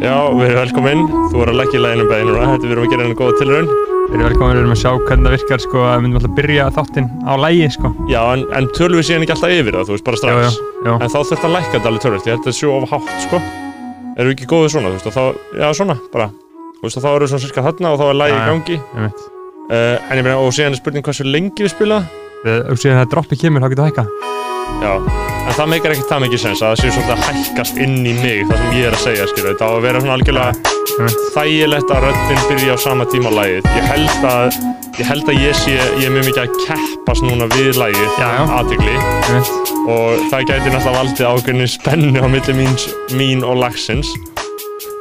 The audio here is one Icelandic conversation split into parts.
Já, við erum velkominn. Þú er að leggja í læginu bæði núna. Þetta við erum að gera henni góða tilraun. Við erum velkomin, við erum að sjá hvernig það virkar sko, við myndum alltaf að byrja þáttinn á lægi sko. Já, en, en tölum við síðan ekki alltaf yfir það, þú veist, bara strax. Já, já, já. En þá þurft að lækka þetta alveg tölvist. Ég held að þetta séu of hátt, sko. Erum við ekki góðið svona, þú veist, og þá, já, svona, bara. Þú veist, þá erum við svona cirka þarna og þá er lægi í gangi. Uh, en ég meina, og síðan er spurning hversu lengi við spila. Við, og síðan það droppi kemur, þá getur það hækka. Já, en það meikar ekkert það mikið sens að það séu svolítið að hækkast inn í mig, það sem ég er að segja, skilju. Þetta á að vera svona algjörlega Einmitt. þægilegt að röddinn byrja á sama tíma á lagið. Ég held að, ég held að ég sé, ég er mjög mikið að keppast núna við já. aðtegli. Einmitt. og það gæti náttúrulega valdið ákveðinu spennu á milli mín, mín og lagsins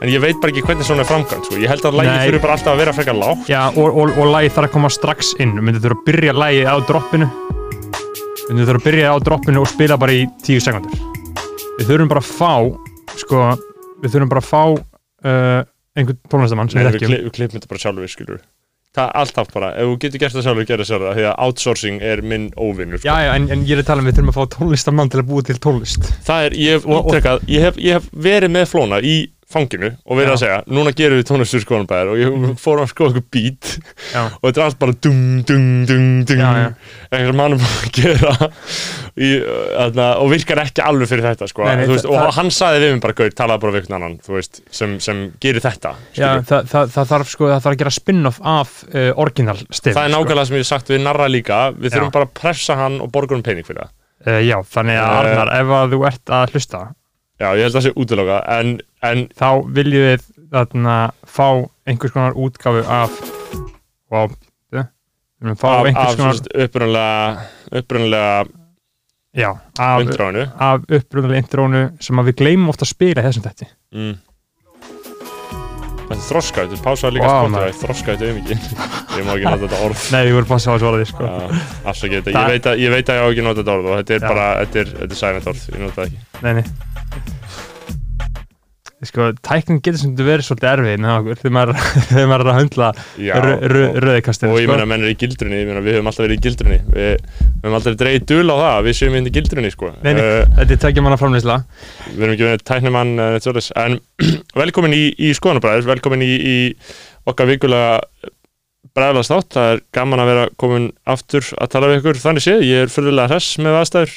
en ég veit bara ekki hvernig svona er framkvæmt sko. ég held að Nei. fyrir bara alltaf að vera frekar lágt Já, og, og, og lægi þarf að koma strax inn. Myndum þurfa að byrja lægi á droppinu. Myndum þurfa að byrja á droppinu og spila bara í tíu sekundur. Við þurfum bara að fá, sko, við þurfum bara að fá uh, einhvern tónlistamann sem Nei, við þekkjum. við klippum þetta bara sjálfur skilur það er alltaf bara, ef þú getur gert það sjálfur gera það sjálfur, því að outsourcing er minn óvinnur sko. Já, já, en, en ég er að tala um við þurfum að fá tónlistamann til að búa til tónlist. það er, ég hef Og- og- ég hef, ég hef verið með flóna í fanginu og verið að segja, núna gerum við tónlistur skoðanbæðar og ég fór að skoða eitthvað beat Já. og þetta er allt bara dung, dung, dung, dung eitthvað mannum að gera í, þarna, og virkar ekki alveg fyrir þetta sko. Nei, nei, veist, og hann saði við mig bara gaur, talaði bara við einhvern annan veist, sem, sem gerir þetta Já, það, það, það þarf sko, það þarf að gera spin-off af uh, original stef. það er nákvæmlega sem ég sagt við Narra líka við þurfum Já. bara að pressa hann og borga um pening fyrir það Uh, já, þannig að Eh. Arnar, ef að þú ert að hlusta, já, ég held að það sé útiloka en, en þá viljum við þarna fá einhvers konar útgáfu af og við viljum fá af, einhvers af konar upprunalega upprunalega já, af, af upprunalega intrónu sem við gleymum ofta að spila þessum þetta mm. Þetta er þroska, þetta er pásaði líka wow, þroska þetta um ekki ég má ekki nota þetta orð. Nei, ég voru passað á orði sko. Afsakið þetta, ég veit, að, ég á ekki nota þetta orð og þetta er Já. bara, þetta er, þetta er silent orð, ég nota það ekki. Nei, nei Sko, tækning getur sem þetta verið svolítið erfið með okkur þegar maður, þegar maður er að höndla rö- og- og ég sko. meina menn er í gildrunni, ég meina við höfum alltaf verið í gildrunni við, við höfum aldrei dreigð dul á það að við séum inn í gildrunni sko Nei, nei, Eh, þetta er tækja manna framleysla við erum ekki verið tæknimann eh, neitt svoleiðis. en velkomin í, í skoðanabræður velkomin í, í okkar vikulega bræðlast þátt það er gaman að vera komin aftur að tala við ykkur þannig séð, ég er fyrðulega hress með aðstæður,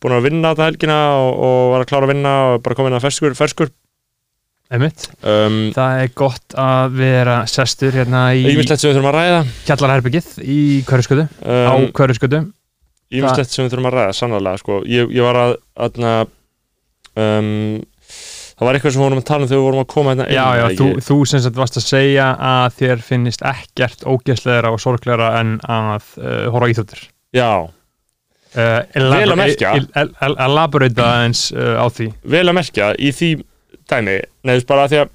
búin að vinna þetta helgina og, og var að klára að vinna og bara komin að ferskur, ferskur. Um, Það er gott að vera sestur hérna í Ímislegt sem við þurfum að ræða kjallarherbyggið í Hverjuskötu á um, Hverjuskötu Ímislegt sem við þurfum að ræða, sannlega sko. ég, ég var að aðna, um, það var eitthvað sem við vorum að tala um þegar við vorum að koma hérna Já, já, þú, ekki? þú sem sagt varst að segja að þér finnist ekkert ógeðslegra og sorglegra en að uh, horfa íþjóttir já, uh, Vel að merkja. Elaborata eins uh, á því vel að merkja í því dæmi, neðust bara að því að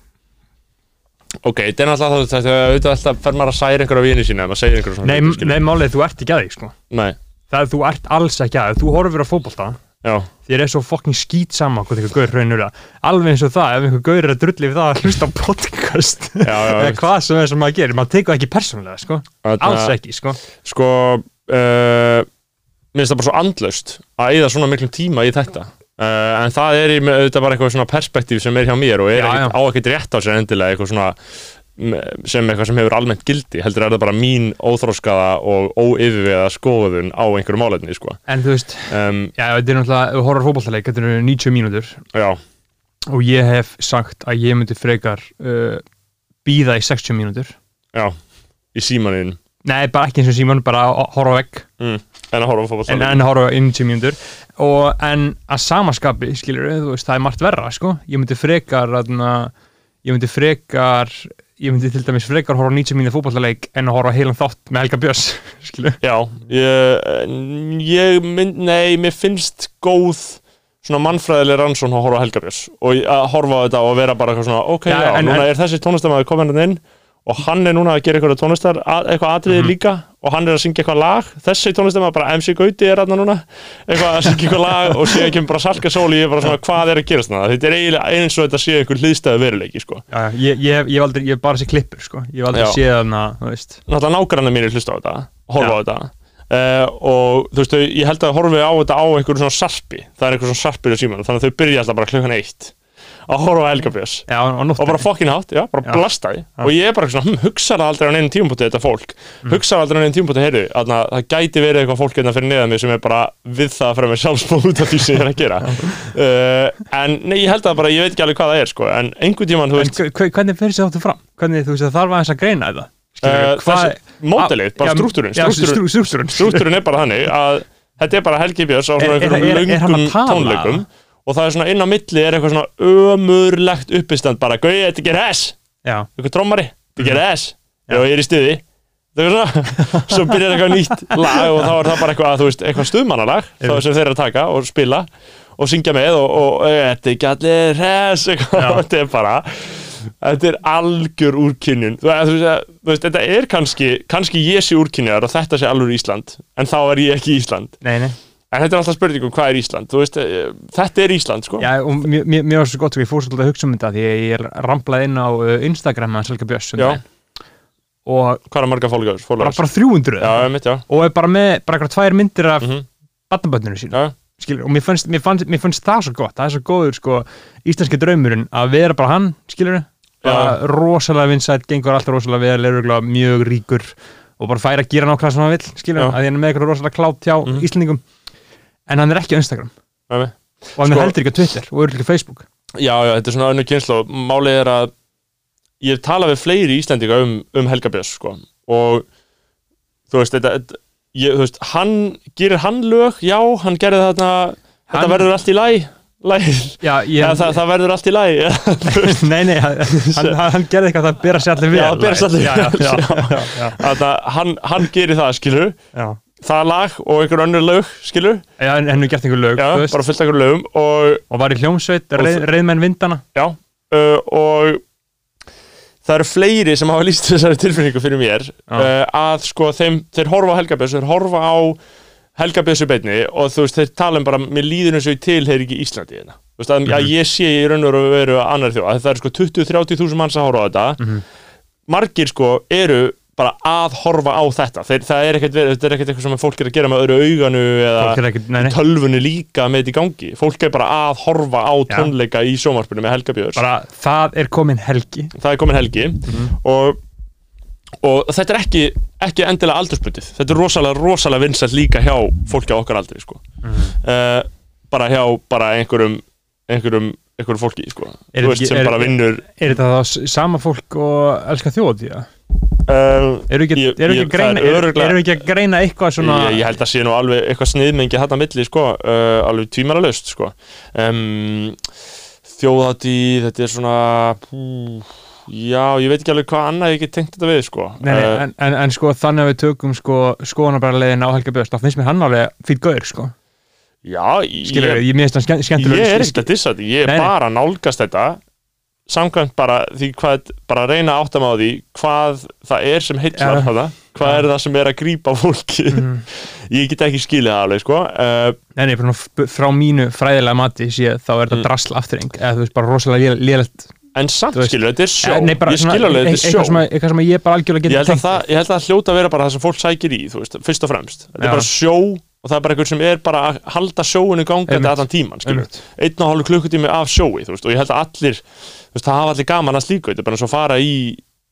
ok, þetta er náttúrulega það þegar auðvitað alltaf fer maður að særa einhverja vini sína ef maður segir einhverja svona Nei, hluti, skilur. nei málið, þú ert ekki að því sko. nei, Það er þú ert alls ekki að því. Þú horfir á fótbolta. Já, Þér er svo fucking skít sama hvað einhver gaur raunur að Alveg eins og það, ef einhver gaur er að drulli við það að hlusta á podcast já, já eða hvað sem er sem maður gerir, maður tekur það ekki persónulega sko. Þarna- alls ekki sko. sko uh, minnst það bara svo andlaust að eyða svona miklum tíma í þetta uh, en það er í, auðvitað bara eitthvað svona perspektíf sem er hjá mér og er Já, ekkit, já. á ekkert rétt á sér endilega eitthvað svona sem eitthvað sem hefur almennt gildi. Heldur er það bara mín óþróskaða og óyfirveða skoðun á einhverju málefni sko. en þú veist, um, já, þetta er náttúrulega horfir á fótboltaleik, þetta eru 90 mínútur. Já, og ég hef sagt að ég myndi frekar uh, býða í 60 mínútur. Já, í símanin nei, bara ekki eins og síman, bara að horfa vegg. Mm. en að horfa á en, en horfa í 90 mínútur. Og en að samaskapi, skilur þú veist, það er margt verra, sko. Ég myndi frekar, aðna, ég myndi frekar ég myndi til dæmis frekar horfa á 90 mínútur fótboltaleik en að horfa heilan þátt með Helga Björns skilur Já, ég, ég mynd, nei, mér finnst góð svona mannfræðileg rannsón að horfa Helga Björns. Og ég- að horfa á þetta og vera bara svona ok, Já, já, en- núna en- er þessi tónlistamæður komin hann inn og hann er núna að gera eitthvað tónlistar, að, eitthvað atriði Mhm. líka. Og hann er að syngja eitthvað lag. Þessi tónlistum að bara MC Gauti er aðna núna. Eitthvað að syngja eitthvað lag og síðan kemur bara Salka Sól í ég er bara svona hvað er að gerast þarna? Þetta er eiginlega eins og þetta sé einhver hlýðstæðu veruleiki sko. Já, ég, ég, ég aldrei, ég hef bara sér klippur sko. Ég hef aldrei séð hana, náttúrulega nágrannar mínir hlusta á þetta horfa á þetta. Uh, og þú veist, ég held að horfi á þetta á einhverju svona sarpi það er einhverju svona sarpir í símanum þannig að þau byrja alltaf bara klukkan eitt að horfa á Helga Björns. Já, og og bara fokkin hátt, já, bara Já. blasta því og ég er bara svona, hm, hugsa það aldrei á neinum tímpúti þetta fólk, mm. hugsa það aldrei á neinum tímpúti heyrðu, þarna, það gæti verið eitthvað fólk hérna fyrir neðan mig sem er bara við það að fyrir mig sjálfsmóð út af því sem ég er að gera. Uh, en nei, ég held að bara, ég veit ekki alveg hvað það er sko, en einhvern tímann, þú veist hve- hvernig fyrir sér þáttu fram? Hvernig, þú veist, það þarf aðeins að greina þetta. Uh, þessi, mótilið, bara strúktúrinn strúkturinn er bara þannig að þetta er bara Helgi Björns á svona Er- er- einhverjum er- er að tala? tónleikum og það er svona inn á milli er eitthvað svona ömurlegt uppistand bara, gauði, þetta er hes Já, eitthvað trommari, þetta er ekki hes Já. ég er í stuði. Það er svona, svo byrjar eitthvað nýtt lag og þá er það bara eitthvað, þú veist, eitthvað stuðmannalag þá sem þeir eru að taka og spila og syngja með og, og þetta er eitthvað, Já. þetta er bara þetta er algjör úrkynjun. Þú, þú, þú veist, þetta er kannski kannski ég sé úrkynjar og þetta sé alveg Ísland en þá er ég ekki Ísland. Nei, nei en þetta er alltaf spurningum hvað er Ísland. Veist, eh, þetta er Ísland sko. Já, og mér, mér, var svo gott að ég fór svolítið að hugsa um þetta því ég ramplaði inn á uh, Instagram að Selga Björns um Já. og hvað er marga fólkjör? bara, bara 300 já, mitt, já, og er bara með bara eitthvað tvær myndir af mm Mhm. barnaböndinu sín já, skilur, og mér fannst, mér, fannst, mér fannst það svo gott það er svo góður sko, íslenski draumurinn að vera bara hann, skilur bara rosalega vinsætt, gengur alltaf rosalega vel er en hann er ekki á Instagram já, mitt. og hann Sko- er heldur ekki á Twitter og örugglega á Facebook Já, já, þetta er svona önnur kynslu Málið er að ég hef talað við fleiri Íslendinga um, um Helga Björns sko. og þú veist, þetta, þetta ég, þú veist, hann gerir hann lög, já, hann gerði þarna þetta Hann- verður allt í læ lægir, Já, ég, ja, það, það verður allt í læ nei, nei, hann, hann, hann gerði eitthvað að það bera sér allir vel Já, bera sig allir já, já, já, já. já, já, hann, hann gerir það, skilur já. Það lag og einhver önnur lög, skilur Já, en hennu gert einhver lög já, þú veist, bara fullt einhver lögum og og var í hljómsveit, reið, reiðmenn vindana Já, uh, og það eru fleiri sem hafa líst þessari tilfinningu fyrir mér uh, að sko þeim, þeir horfa á Helga Björns, þeir horfa á Helga Björnsu beinni og þú veist, þeir tala um bara, mér líður eins og ég tilheyri ekki Íslandi hérna. Þú veist, að, að ég sé í raun og veru annar þjóð, að það eru sko 20-30 þúsund manns að horfa á þetta. Mhm. margir sko eru bara að horfa á þetta, þeir, það er ekkert verið, þetta er ekkert eitthvað sem fólk er að gera með öðru auganu eða er ekkert, nei, nei, tölvunni líka með þetta í gangi. Fólk er bara að horfa á tónleika í sjónvarpinu með Helga Björns. Bara það er komin helgi. Það er komin helgi. Og, og þetta er ekki, ekki endilega aldursbundið þetta er rosalega, rosalega vinsælt líka hjá fólki á okkar aldri sko. uh, bara hjá bara einhverjum einhverjum, einhverjum fólki sko. Er veist, ekki- sem er- bara vinnur Er þetta þá sama fólk og elska þjóðatíða? Uh, Eru ekki, ekki, að greina, það örugglega- eru ekki að greina eitthvað svona ég, ég held að sé nú alveg eitthvað sniðmengi að milli sko, uh, alveg tvímæla sko. um, þjóðhátíð þetta er svona pú, já, ég veit ekki alveg hvað annað ég get tengt þetta við sko. Nei, nei, Uh, en, en, en sko þannig að við tökum sko skoðanabræðarlegin á Helga Björns þá finnst mér hann alveg fýtt gaur sko já, ég, skilur, ég, ég er ekkert að dissa þetta, ég er bara að nálgast þetta samkvæmt bara því hvað bara reyna áttam á því hvað það er sem heillar Já. ja. hvað Já. er það sem er að grípa fólki Mhm. ég get ekki skilið það alveg sko uh, bara svona frá mínu fræðilega mati sé, þá er þetta Mm. drasl afturring eða þú veist bara rosalega lélegt en samt skilur, þetta er sjó Nei, bara ég skil alveg, þetta er sjó eitthvað sem, að- eitthvað sem ég bara algjörlega ég að tengt það, ég held að það hljóta að vera bara það sem fólk sækir í þú veist, fyrst og fremst þetta Já. er bara sjó og það er bara einhver sem er bara að halda sjóinu gangandi allan tíman skilur. Einn og hálfu klukkutími af sjói þú veist, og ég held að allir þú veist, það hafa allir gaman að slíku þetta er bara eins og fara í,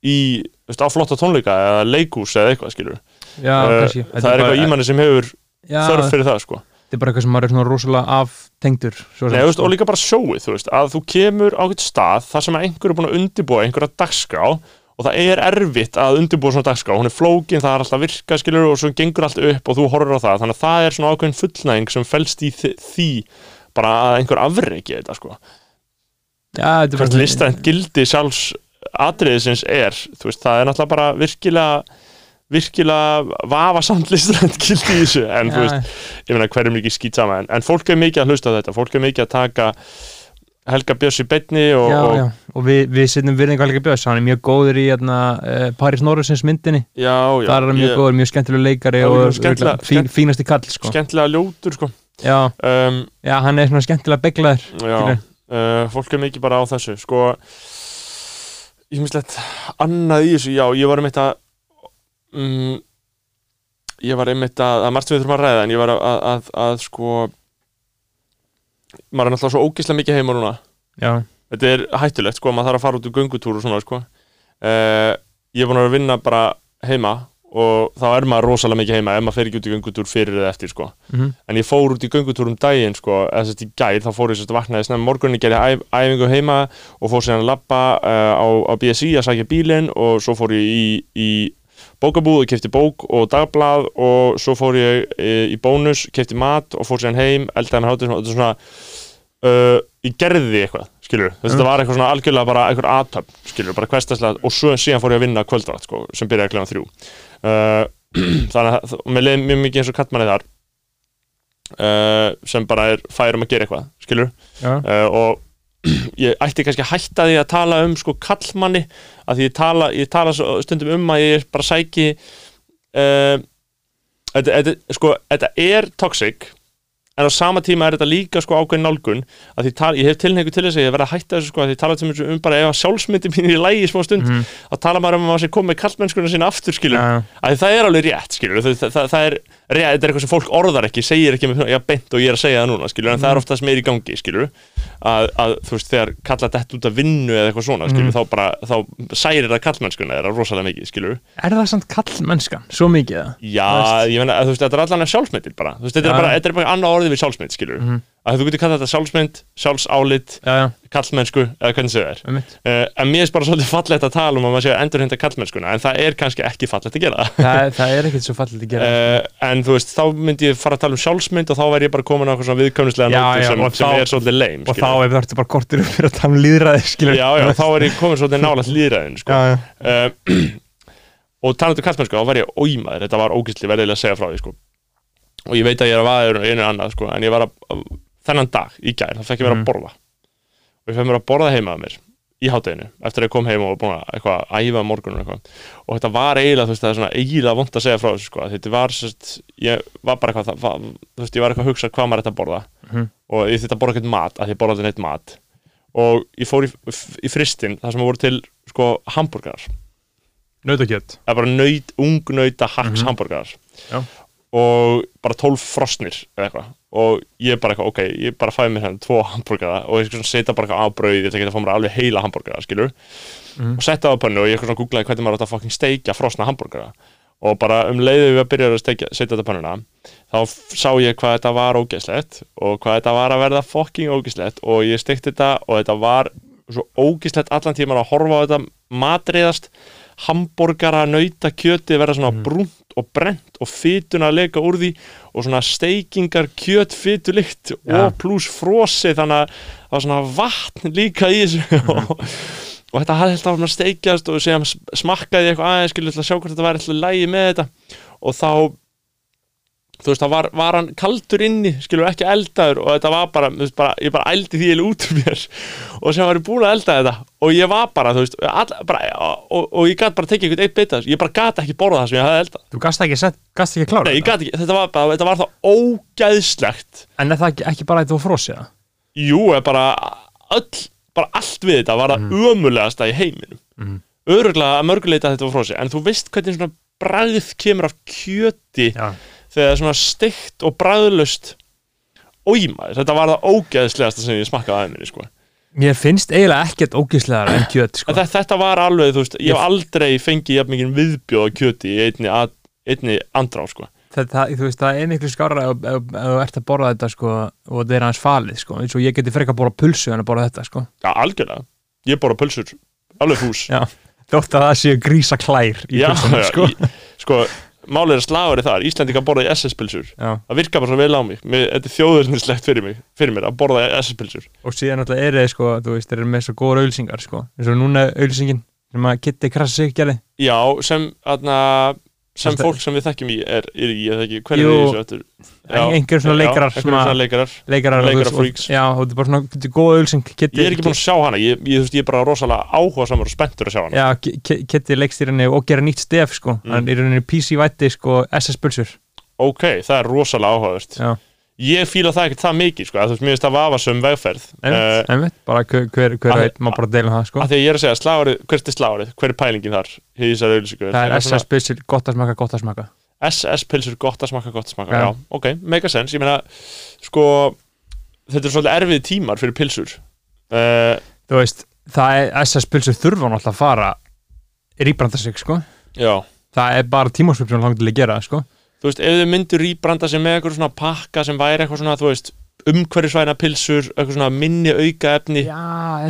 í þú veist, á flotta tónleika eða leikús eða eitthvað skilur Já, Uh, það er bara- eitthvað í manni sem hefur Já, þörf fyrir það sko. þetta er bara eitthvað sem maður er svona rosalega aftengdur svo Nei, þú veist, og líka bara sjóið þú veist, að þú kemur á eitthvað stað þar sem einhver er búin að undirbúa einhverja dagskrá og það er erfitt að undirbúa svona dagskrá, hún er flókin, það er alltaf virka skilur og svo gengur allt upp og þú horfir á það. Þannig að það er svona ákveðin fullnæðing sem felst í því bara að einhver afreiki þetta sko. Er hvert listrænt gildi sjálfs atriðisins er, veist, það er náttúrulega bara virkilega virkilega vafasamt listrænt gildi í þessu. En þú veist, ég meina hverjum er ekki skýt sama en, en fólk er mikið að hlusta þetta, fólk er mikið að taka Helga Björns í beinni og, já, og já, og við, við setjum virðingu alveg bjöðs, hann er mjög góður í hérna, uh, Paris Norrisins myndinni já, þar er hann mjög ég- góður, mjög skemmtilega leikari og skemmtilega- fín, fínasti kall sko. skemmtilega ljótur sko. já, um, já, hann er svona skemmtilega beglaður uh, fólk er mikið bara á þessu sko ég mislegt annað í þessu, já, ég var einmitt að um, ég var einmitt að, að margt við þurfum að ræða en ég var að, að, að, að sko maður er náttúrulega svo ógislega mikið heima núna. Já, þetta er hættulegt sko, maður þarf að fara út úr göngutúr og svona sko. Uh, ég er búin að vinna bara heima og þá er maður rosalega mikið heima ef maður fer ekki út í göngutúr fyrir eða eftir sko. Mhm, en ég fór út í göngutúr um daginn sko, eða að í gær, þá fór ég sérst að vaknaði snemma morgunni, gerði æf, æfingu heima og fór síðan að labba uh, á, á BSI að sækja bílinn og svo fór ég í, í bókabúð og kefti bók og dagblað og svo fór ég e, í bónus, kefti mat og fór síðan heim, eldaði mér hátíð þetta er svona uh, ég gerði eitthvað, skilur þess að Mm. þetta var eitthvað svona algjörlega bara eitthvað aðtöfn, skilur, bara hverstaslega og svo síðan fór ég að vinna kvöldrætt, sko, sem byrjaði kljóðan þrjú. Uh, þannig að mér leiði mjög mikið eins og kattmanni þar uh, sem bara er færum að gera eitthvað, skilur uh, og ég ætti kannski að hætta því að tala um sko kallmanni að því ég tala, ég tala stundum um að ég bara sæki uh, þetta, þetta, sko, þetta er toxic en á sama tíma er þetta líka sko ákveðin nálgun að því tala, ég hef tilhengu til þess að ég verða að hætta þessu sko að því tala til mér um bara ef að sjálfsmyndi mín er í lægi í smá stund mhm, þá tala maður um að maður sé komið kallmennskuna sína aftur skilur já, að það er alveg rétt skilur það, það, það, er þetta er eitthvað sem fólk orðar ekki segir ekki með, já, beint og ég er að segja það núna skilur, en það er ofta sem er í gangi skilur að, að þú veist, þegar kalla þetta út af vinnu eða eitthvað svona, skilur, Mhm. þá bara þá særir það kallmennskuna þeirra rosalega mikið, skilur er það samt kall mennskan, svo mikið það já, ég meina, að, þú veist, þetta er allan sjálfsmyndir bara, þú veist, þetta er bara, þetta er bara annað orðið við sjálfsmynd, skilur, Mhm. Að þú getur kallað þetta sjálfsmynd, sjálfsálit já, já, kallmennsku, eða hvernig þau er. Uh, en mér er bara svolítið fallegt að tala um að maður sé að endurhinda kallmennskuna, en það er kannski ekki fallegt að gera það. Það, það er ekkert svo fallið að gera Uh, en þú veist, þá myndi ég fara að tala um sjálfsmynd og þá væri ég bara komin á eitthvað svona nótur já, sem, og sem þá- er svolítið leim og þá það ertu bara kortir upp fyrir að tala um líðræði já, já, þá er ég komin svolítið nálægt líðræðin sko. og talandi um kallmennsku, þá var ég óýmaður þetta var ógæsli verðilega að segja frá því sko. og ég veit að ég er að vaða einu annað sko, en ég var að, þennan dag í gær þá fekk ég vera Mm. að borða og ég fekk mér að borða heima að mér í hátteginu, eftir að ég kom heim og búin að eitthvað að æfa morgunum eitthvað og þetta var eiginlega, þú veist, það er svona eiginlega vond að segja frá þessu, sko, þetta var sérst, ég var bara eitthvað, það, var, þú veist, ég var eitthvað að hugsa hvað maður þetta að borða Mhm. og ég þetta borða eitthvað mat, að ég borða þetta neitt mat og ég fór í, í fristin þar sem voru til, sko, hambúrgarar nautakjöt eða bara nöyt, ung nöyta hacks Mhm. hambúrgarar Já. Og bara 12 frosnir eða eitthvað og ég bara eitthvað, ok, ég bara fæði mér hérna tvo hambúrgara og ég setja bara eitthvað á brauð ég ætla ekki að fá mér alveg heila hambúrgara, skilur Mhm. og setja á pönnu og ég eitthvað svona googlaði hvernig maður átt að fucking steikja frosna hambúrgara og bara um leiðu við að byrja að steikja, setja þetta á pönnuna þá sá ég hvað þetta var ógeðslegt og hvað þetta var að verða fucking ógeðslegt og ég steikti þetta og þetta var svo ógeðslegt allan tíman að horfa á þetta matriðast hambúrgara, nauta kjöti verða svona Mhm. brúnt og brent og fytuna að leka úr því og svona steikingar kjöt fytu lykt Já. og pluss frosi þannig að það var svona vatn líka í þessu. Og, og þetta hafði alltaf að steikjast og síðan s- smakkaði eitthvað aðeins skilur til að sjá hvort þetta væri alltaf lægi með þetta. Og þá þú veist, það var, var hann kaldur inni skilur ekki eldaður og þetta var bara, veist, bara ég bara ældi því eða út úr mér. Og sem var ég búin að elda þetta. Og ég var bara, þú veist, all, bara, og, og ég gæti bara tekið einhvern eitt bita ég bara gæti ekki borða það sem ég hafði eldað. Þú gast ekki, ekki klára Nei, ég gæti ekki, þetta var bara, þetta var það ógæðslegt en er það ekki, ekki bara að þú frosið það? Jú, bara öll, bara allt við þetta var það mm. ömulegasta í heiminum. Mhm. Öruglega að mörguleita þetta var frá sig En þú veist hvernig svona bragð kemur af kjöti. Já, Þegar það er svona steikt og bragðlust Ójmaður, þetta var það ógeðslegasta sem ég smakkaði aðeins minni sko. mér finnst eiginlega ekkert ógíslegar en kjöt sko. Þetta, þetta var alveg, þú veist Ég hef aldrei fengið jafn mikið viðbjóð á kjöti Í einni, að, einni andrá sko. þetta, þú veist, það er miklu skára ef, ef, ef þú ert að borða þetta sko, og þetta er hans falið sko. eins og ég geti frekar að borða pulsu en að borða þetta sko. Já, algjörlega Ég borða pulsur, alveg fús Já. þótt að það séu grísa klær í pulsunum já, sko. Málið er slagari þar, Íslandingar borða í SS-pilsur það virkar bara svo vel á mig. Þetta er þjóðurnislegt fyrir fyrir mér að borða SS-pilsur og síðan alltaf er þeir sko, þú veist, þeir eru með svo góður auðlýsingar sko. eins og núna auðlýsingin sem að Kitty Krassi gerði já, sem aðna, sem fólk sem við þekkjum í er, er í, eða ekki, hver er í þessu eftir einhver svona leikarar já, einhverjum svona- leikarar. leikarar Leikara þú veist, og- freaks. já, og þetta er bara svona þetta er góð ölsing ég er ekki búin að sjá hana, ég, ég, veist, ég er bara rosalega áhuga samar og spenntur að sjá hana. Já, Kitty leikstýrinni og gera nýtt stef sko, Mm. hann er í rauninni PC vætti sko SS Bulsur ok, það er rosalega áhugavert. Já, ég fíla það ekkert það mikið, sko, að þú veist, mér finnst það vafasum vegferð. Einmitt, einmitt, bara hver, hver, hver að- veit, má bara deila um það sko. að því að ég er að segja, slagárið, hvert er slagárið hver er pælingin þar, í þessari auðlýsingu það er SS Bulsur, gott að smaka, gott að smaka. SS pilsur gott að smaka, gott að smaka Já. já, ok, mega sens, ég meina sko, þetta er svolítið erfið tímar fyrir pilsur. Uh, þú veist, það er SS Bulsur þurfa náttúrulega að fara rýbranda sig sko, já, það er bara tímaspil það, þú veist, ef þau myndur rýbranda sig með eitthvað svona pakka sem væri eitthvað svona, þú veist umhverfisvæna pilsur, eitthvað svona minni auka efni, já,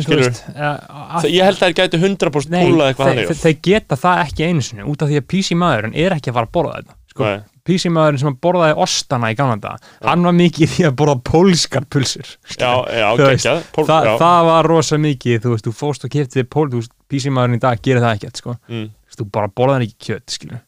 Skilurðu? veist það, ég held að þær gætu 100% Nei, púlað eitthvað þannig þeir, geta það ekki einu sinni út af því að PC maðurinn er ekki að fara að borða þetta sko. Nei. PC maðurinn sem borðaði ostana í gamla dag hann var mikið í því að borða pólskar pulsur já, já, veist, Pól, Þa, já, það var rosa mikið þú veist, þú fóst og kefti pól PC maðurinn í dag gerir það ekkert sko. mm. Þú bara borðaði ekki kjöt skilur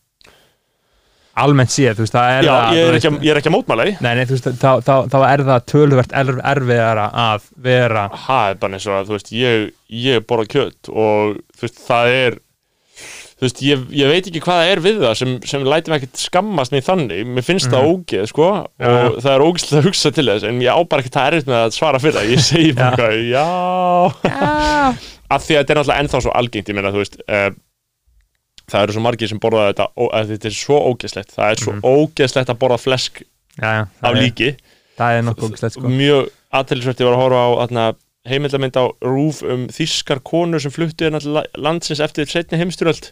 almennt séð, þú veist, það er já það, ég, er ekki, að- ég er ekki að mótmæla því. Nei, nei, þú veist, þá, þá, þá er það töluvert erf, erfiðara að vera það er bara eins og að, þú veist, ég, ég borða kjöt og þú veist, það er þú veist, ég, ég veit ekki hvað það er við það sem, sem læti mig ekkert skammast mig þannig. Mér finnst það ógeð, sko Mhm. Já, og já. það er ógeðslega að hugsa til þess en ég á bara ekki það erfitt með að svara fyrir það. Ég segi bara, eitthvað, já. Af því að þetta er náttúrulega ennþá svo algengt ég meina, þú veist uh, það eru svo margir sem borða þetta þetta er svo ógeðslegt það er svo Mhm. ógeðslegt að borða flesk já, já, af það, er, líki það er nokkuð ógislegt sko. mjög aðtælisvert ég var að horfa á atna, heimildamynd á rúf um þískar konur sem fluttu hérna landsins eftir setni heimstyröld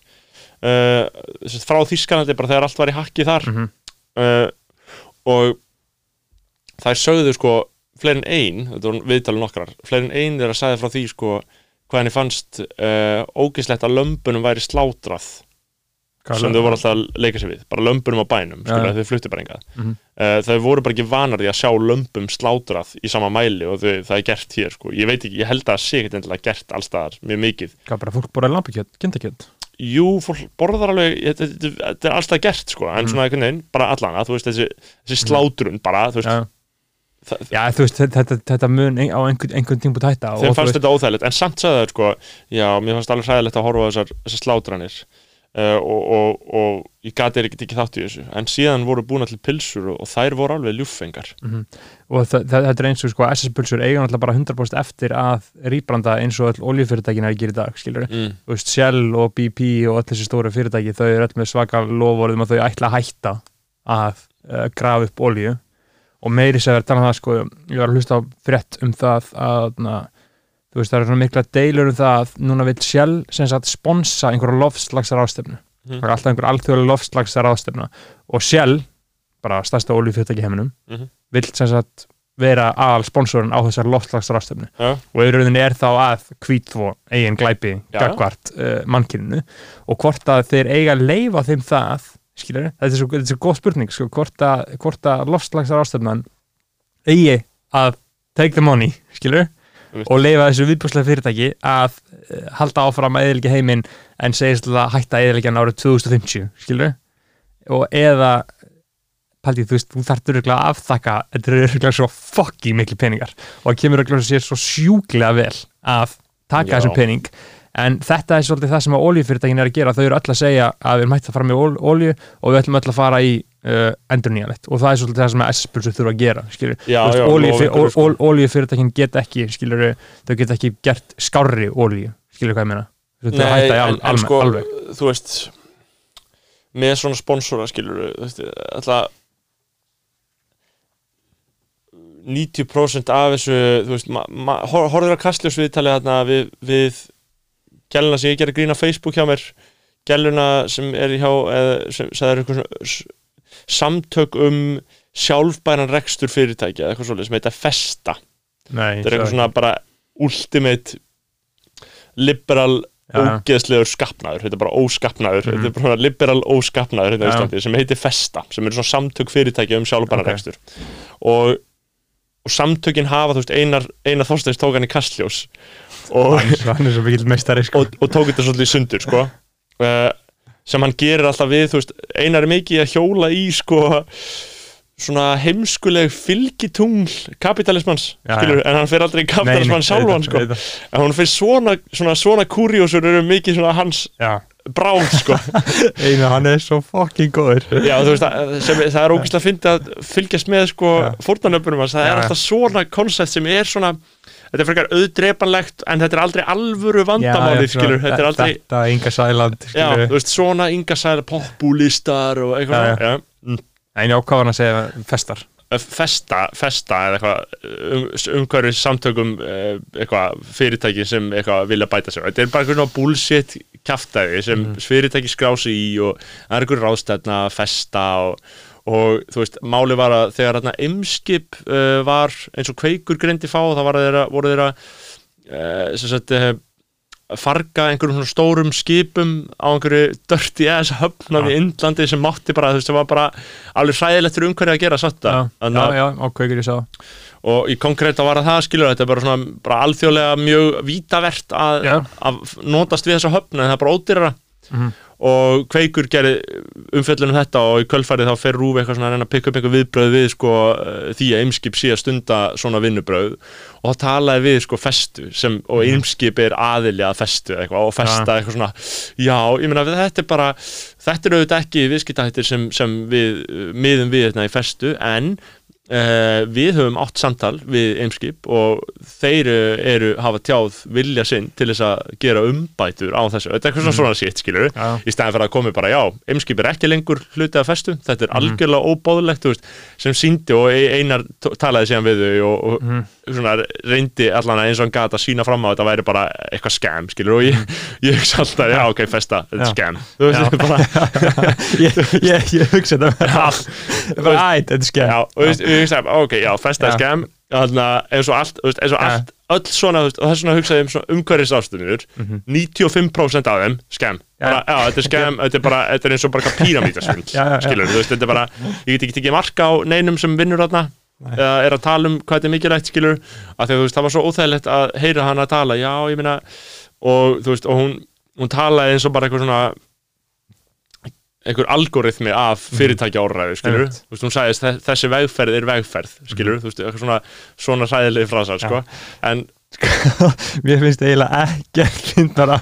uh, sagt frá Þískalandi bara þegar allt var í hakki þar Mhm. uh, og þær sögðu sko fleiri en ein, þetta voru viðtalið nokkrar fleiri en ein er að sagði frá því sko hvað henni fannst uh, ógislegt að lömbunum væri slátrað Hvað sem þau voru alltaf að leika sér við bara lömbunum á bænum, skilja, þau fluttu bara engað Mhm. uh, þau voru bara ekki vanar því að sjá lömbum slátrað í sama mæli og þau, það er gert hér sko. ég veit ekki, ég held að það sé ekkert endilega gert allstaðar, mjög mikið Hvað bara fólk borðaði lampakjöt, kindakjöt jú, fólk borðar alveg þetta, er alltaf gert, sko, en Mhm. svona einhvern veginn, bara allan, að þú veist, þessi, þessi slátrun bara, þú veist, það, já þú veist, þetta, þetta, þetta mun á einhvern, einhvern tímput hætta þeim fannst þetta óþægilegt en samt sagði það, sko, já, mér fannst alveg hræðilegt að horfa á þessar, þessar slátranir uh, og, og, og ég gati ekki tekið þátt í þessu, en síðan voru búin til pilsur og, þær voru alveg ljúffengar. Og það, það, þetta er eins og sko SS-pulsur eiga náttúrulega bara 100% eftir að rýbranda eins og öll oljufyrirtækina er að gera í dag, skilur mm. þú veist, Shell og BP og öll þessi stóru fyrirtæki þau eru öll með svaka lofórðum að þau ætla að hætta að uh, grafa upp olju og meiri segir að tala um það sko, ég var að hlusta á frétt um það að na, þú veist, það eru svona mikla deilur um það að núna vil Shell sem sagt sponsa einhverja lofslagsar ástöfnu Mhm. það er alltaf einhver alþjóðlega lofslagsar ástöfna og Shell, bara stærsta oljufyrirtæki í heiminum, Mhm. vill sem sagt vera aðal sponsorinn á þessar lofslagsar ástöfnu Já. og rauninni er þá að hvítvo eigin glæpi Já. gagvart uh, mannkyninu og hvort að þeir eiga að leifa þeim það skilur, þetta er svo, þetta er svo góð spurning sko, hvort að, að loftslagsar ástöfnan eigi að take the money, skilur Einmitt. og leifa þessu viðbúrslega fyrirtæki að uh, halda áfram að eðilegja heiminn en segist að hætta eðilegjan árið 2050, skilur og eða Paldi, þú veist, þú þarf öruglega að afþakka þetta eru öruglega svo fokki miklu peningar og það kemur öruglega sér svo sjúklega vel að taka Já. þessum pening en þetta er svolítið það sem að oljufyrirtækin er að gera. Þau eru öll að segja að við erum hægt að fara með ol- olju og við ætlum öll að fara í uh, endur nýjanlegt og það er svolítið það sem að S-pulsur þurfa að gera einhverju, sko. oljufyrirtækin get ekki skilur, þau get ekki gert skárri olju, skilur hvað ég meina? Þau Nei, hætta í al, en alveg, sko, alveg. þú veist með svona sponsora skilur þú veist, alltaf 90% af þessu þú veist, ma, ma, hor, horfður að kastljós viðtalið þarna við, við gæluna sem ég gerði grín á Facebook hjá mér gæluna sem er hjá eða, sem, sem er eitthvað svona samtök um sjálfbæran rekstur fyrirtækja eða eitthvað svolítið sem heita Festa Nei, þetta er eitthvað svona bara ultimate liberal já. ógeðslegur skapnaður, þetta er bara óskapnaður Mhm. þetta er bara svona liberal óskapnaður hérna á Já. Íslandi sem heitir Festa, sem eru svona samtök fyrirtækja um sjálfbæran Ok. rekstur og, og samtökin hafa, þú veist, einar, einar þorsteins tók hann í kastljós og, sko. og, og tók þetta svolítið sundur sko. uh, sem hann gerir alltaf við, þú veist, einar er mikið að hjóla í sko svona heimskuleg fylgitungl kapitalismans, Já, skilur, en hann fer aldrei kapitalismann sjálfan, sko. en hún finnst svona, svona, svona kurjósur eru mikið svona hans Já, bráð, sko. Einu, hann er svo fucking góður. Já, þú veist, að, sem, það er ógæslega að finna að fylgjast með, sko, Já. fórtanöpunum hans, það Já, er já. alltaf svona koncept sem er svona þetta er frekar auðdrepanlegt, en þetta er aldrei alvöru vandamálið, skilur, þetta er aldrei Þetta, Inga Sæland, Já, skilur þú veist, svona ynga sæla populistar og eitthvað Já, svona. já. Nei, já, hvað var hann að segja, festar. Festa, festa eða eitthvað um, umhverfis samtökum eitthvað fyrirtæki sem eitthvað vilja bæta sér þetta er bara eitthvað bullshit kjaftæði sem fyrirtæki skrási í og það er eitthvað ráðstæðna festa og, og þú veist, máli var að þegar þarna ymskip uh, var eins og kveikur greindi fá þá var þeirra, voru þeirra uh, sem sagt farga einhverjum svona stórum skipum á einhverju dörti eða höfnað í Indlandi sem mátti bara, þú veist, það var bara alveg hræðilegt fyrir umhverju að gera satt Já, já, já, á kveikur ég sá. Og í konkréta var að það skilur þetta er bara svona bara alþjóðlega mjög vítavert að, að notast við þessa höfna en það er bara ódýrara. Mhm. Og Kveikur gerði umfjöllunum þetta og í kölfærið þá fer Rúf eitthvað svona að reyna að pikka upp einhver viðbröð við sko eh, því að Eimskip sé að stunda svona vinnubröð og þá talaði við sko festu sem, og Eimskip er aðili að festu eitthvað og festa eitthvað svona. Já, ég meina þetta er bara þetta er auðvitað ekki viðskiptahættir sem, sem við eh, miðum við þetta í festu en Uh, við höfum átt samtal við Eimskip og þeir eh, eru hafa tjáð vilja sinn til þess að gera umbætur á þessu, þetta er eitthvað svona svona shit skilur Já. í staðin fyrir að komi bara já, Eimskip er ekki lengur hluti af festu, þetta er algjörlega óbóðlegt þú veist, sem síndi og e- einar talaði síðan við þau og, og svona reyndi allan að eins og hann gata að sína fram á þetta væri bara eitthvað scam skilur og ég, ég hugsa alltaf, já ok, festa þetta er Já. scam, þú veist, þetta bara ég hugsa þetta er og hugsaðum, ok, já, festa skemm Þannig að eins og allt, eins og allt öll svona, þú veist, og þess vegna hugsaði ég um svona umhverfis ástunir 95% af þeim, Já. bara, já, þetta er skemm, þetta er bara, þetta er eins og bara píramítasvöld, skilur, þú veist, þetta er bara ég get ekki tekið marka á neinum sem vinnur þarna eða er að tala um hvað þetta er mikilvægt, skilur að því að þú veist, það var svo óþægilegt að heyra hana að tala, já, ég meina og þú veist, og hún, hún talaði eins og bara eitthvað svona einhver algoritmi af fyrirtækja áræðu, skilur, Einmitt. þú veist, hún sagðist "Þe- þessi vegferð er vegferð, skilur, þú veist, svona svona hræðilegi frasar, sko. En mér finnst eiginlega ekki fyndara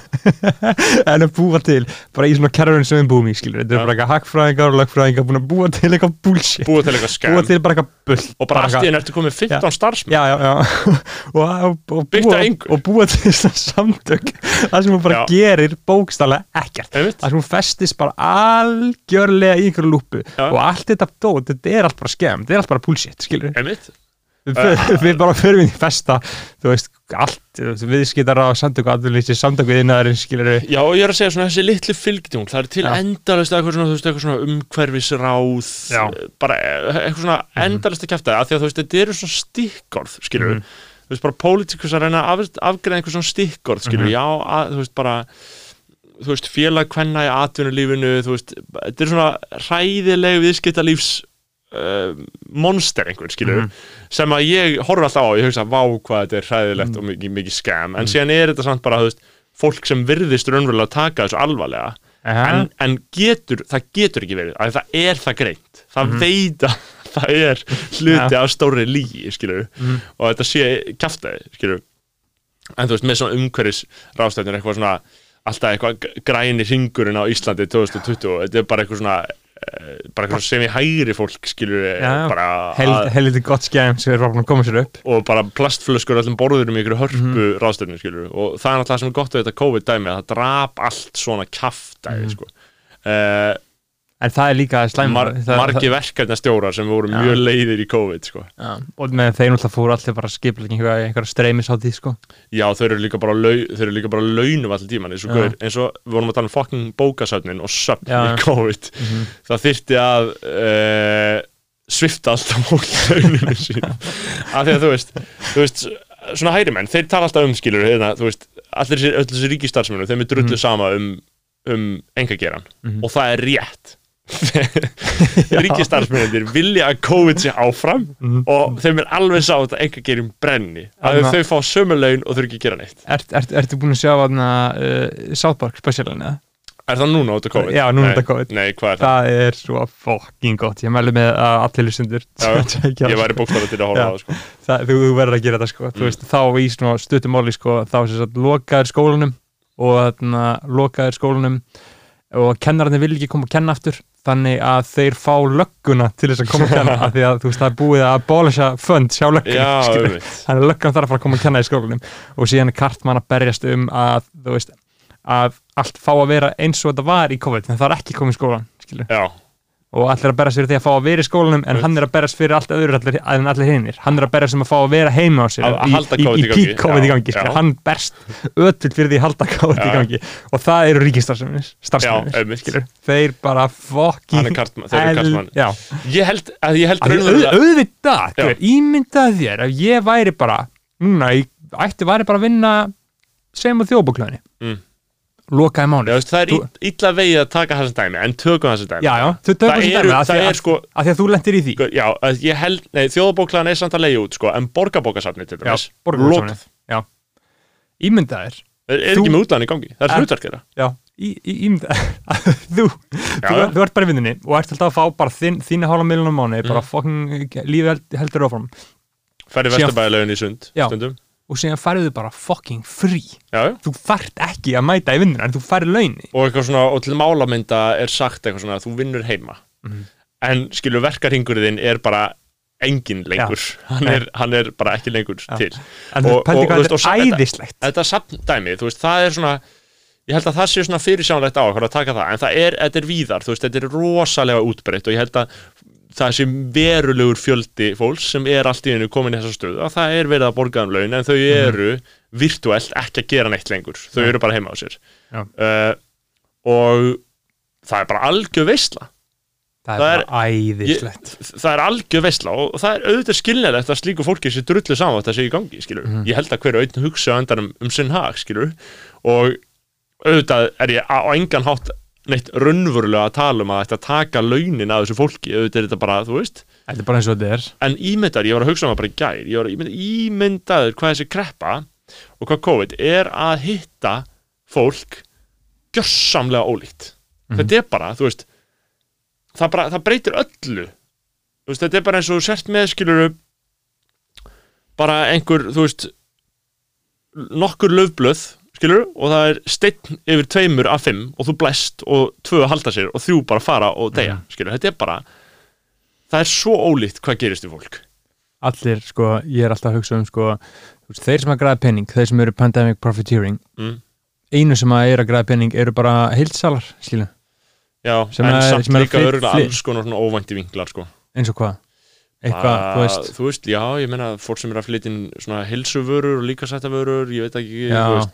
en að búa til bara í svona kerfin sem við búum í skilur þetta er bara eitthvað hagfræðingar og lagfræðingar búin að búa til eitthvað bullshit. Búið til eitthvað búa skam til bara eitthvað bull og bara allt í enn ertu komið 15 starfsmenn. Já, já, já. Og, og, og, búa, og búa til svona samtök. Það sem hún bara Já. gerir bókstallega ekkert. Það sem hún festist bara algjörlega í einhverju lúpu. Og allt þetta dót, þetta er allt bara skemm þetta er allt bara bullshit, skilur við, við bara förum í festa þú veist, allt, viðskiptar á samtöku aðvunleysi, samtöku innaðarinn skilur við, já ég er að segja svona þessi litli fylgdjón, það er til Já. endalist eitthvað svona, þú veist, eitthvað svona umhverfisráð Já. bara eh, eitthvað svona endalist að kæfta af því að þú veist, þetta eru svona stikkorð, skilur Mhm. þú veist, bara pólitíkus að reyna að af, afgreða einhver svona stikkorð, skilur Mhm. já, að, þú veist, bara þú veist, félag kvenna í atvinnulífinu þú veist, þetta er svona hræðileg viðskiptalífs uh, monster einhvern, skilur Mhm. sem að ég horfa alltaf á, ég hugsa vá hvað þetta er hræðilegt Mhm. og mikið, mikið skam. En síðan er þetta samt bara, þú veist fólk sem virðist raunverulega að taka þessu alvarlega en, en getur, það getur ekki verið að það er það greint. Það veit að það er hluti af stóri lígi, skilur og þetta sé kjaftaði, skilur en þú veist, með svona umhverfis ráðstæðnir eitthvað svona, alltaf eitthvað græni ringurinn á Íslandi 2020 þetta er bara eitthvað svona bara eitthvað sem í hægri fólk, skilur að- heldur gott skemm sem er bara að koma sér upp. Og bara plastflöskur á öllum borðurum í ykkur hörpu mm ráðstöfnum, skilur og það er það sem er gott við þetta COVID-dæmi að það drap allt svona kjaftæði, Mhm. sko. Uh, en það er líka slæm mar margi verkefnastjórar sem voru Já. mjög leiðir í COVID, sko já, og með þeir náttúrulega fóru allir bara skiplega einhverja, einhverja streymishátíð sko Já, þau eru líka bara, launum allir tíman eins og, Já. gaur, eins og við vorum að tala um fucking bókasöfnin og söfn í COVID Mhm. það þyrfti að uh, svifta alltaf fólk launinu sín af því að þú veist, þú veist svona hæri menn, þeir tala alltaf um skilur þú veist, allir þessi, öll þessi ríkistarfsmennu þeim er drullu Mhm. sama um, um engageran Mhm. og það er rétt ríkistarfsmennir vilja að COVID sé áfram Mhm. og þeim er alveg sátt að engagerin brenni að þau fá sömu laun og þau ekki gera neitt Ert, ert, ertu búin að sjá hana uh, South Park specialin eða? Er það núna út af COVID? Já, núna út af COVID. Nei, hvað er það? það er svo fucking gott ég mælu með að allir lusendur Já, Ég væri bókstaflega til að horfa á sko. það, þú, þú verður að gera þetta sko. Mm. veist, þá í svona stuttumáli sko, þá lokaður skólanum og lokaður skólanum og kennararnir vil ekki koma að kenna aftur þannig að þeir fá lögguna til þess að koma að kenna af því að þú veist það er búið að bólisja fönd sjá auðvitað þannig að löggan þarf að fara að koma að kenna í skólanum. Og síðan er Kartmann að berjast um að þú veist að allt fá að vera eins og þetta var í COVID en það er ekki komið í skólan skilur Já, og allir að berjast fyrir því að fá að vera í skólanum en Right. hann er að berjast fyrir allt öðru allir, en allir hinnir, hann er að berjast um að fá að vera heima á sér Að- að í, halda í, í í pík COVID í gangi. já. hann berst ötull fyrir því að halda COVID í gangi. Og það eru skilur þeir bara fokki er ég held að ég held Að auðvitað, ímyndað þér ef ég væri bara, núna ég ætti væri bara að vinna sem á þjóðbóklaðinni Mm. Lokaði mánu Já, Það er illa vegið að taka þessan dæmi en tökum þessan dæmi. Já, já, tökum Það eru- dæmi að það því er að, sko- að því að þú lendir í því. Já, að ég held, nei, þjóðabóklaðan er samt að leiða út sko, en borgarbókasafni til Já, dæmis. Lokað. já, ímyndaðir. Er, er Þú- ekki með útlæðan í gangi, það er hlutverk þeirra. Já, í, í, ímyndaðir þú, þú, já. þú ert bara í vinnunni og ert alltaf að fá bara þín, þína hálfa miljonum mánu bara fucking lífi held, heldur áfram. Færi Síðan- vesturbæðilegin í sund Já. stundum og síðan færðu bara fucking frí Já, já. Þú fært ekki að mæta í vinnuna en þú færðu launi og eitthvað svona, og til málamynda er sagt eitthvað svona að þú vinnur heima. Mhm. en skilur verkarhingurinn er bara engin lengur. Hann, er, hann er bara ekki lengur til. En þú og- hvað þetta er æðislegt. þetta samdæmi, þú veist, það er svona ég held að það sé svona fyrirsjánlegt á að taka það, en það er, þetta er víðar þú veist, þetta er rosalega útbreytt og ég held að það sé verulegur fjöldi fólks sem er allt í einu komin í þessa stöðu að það er verið að borga um laun en þau eru virtuelt ekki að gera neitt lengur. Þau eru bara heima á sér. Uh, og það er bara algjör veistla það er bara æðislegt. það er algjör veistla og það er auðvitað skilnilegt að slíku fólki sé drullu saman þetta sé í gangi, skilur Mhm. ég held að hverju einn hugsa á endanum um sinn hag, skilur og auðvitað er ég á engan hátt neitt raunverulega að tala um að þetta taka launin af þessu fólki, auðvitað er þetta bara, þú veist. Þetta er bara eins og þetta er. En ímyndar, ég var að hugsa um það bara í gær ég var að ímynda, ímyndaður hvað þessi kreppa og hvað COVID er að hitta fólk gjörsamlega ólíkt. Mhm. þetta er bara, þú veist það, bara, það breytir öllu. Veist, þetta er bara eins og sért með skiluru bara einhver, þú veist nokkur löfblöð skilur, og það er steinn yfir tveimur af fimm og þú blæst og tvö halda sér og þrjú bara fara og deyja Mhm. skilur, þetta er bara það er svo ólíkt hvað gerist í fólk allir, sko, ég er alltaf að hugsa um sko, þeir sem að græða penning þeir sem eru pandemic profiteering mm. einu sem að er að græða penning eru bara heilsalar, skilu, Já, Sem en er- samt líka örgulega alls konar svona óvænti vinklar sko. eins og hvað eitthvað, þú veist þú veist, já, ég meina fólk sem er að flytja inn svona helsuvörur og líkasættavörur, ég veit ekki Já. þú veist,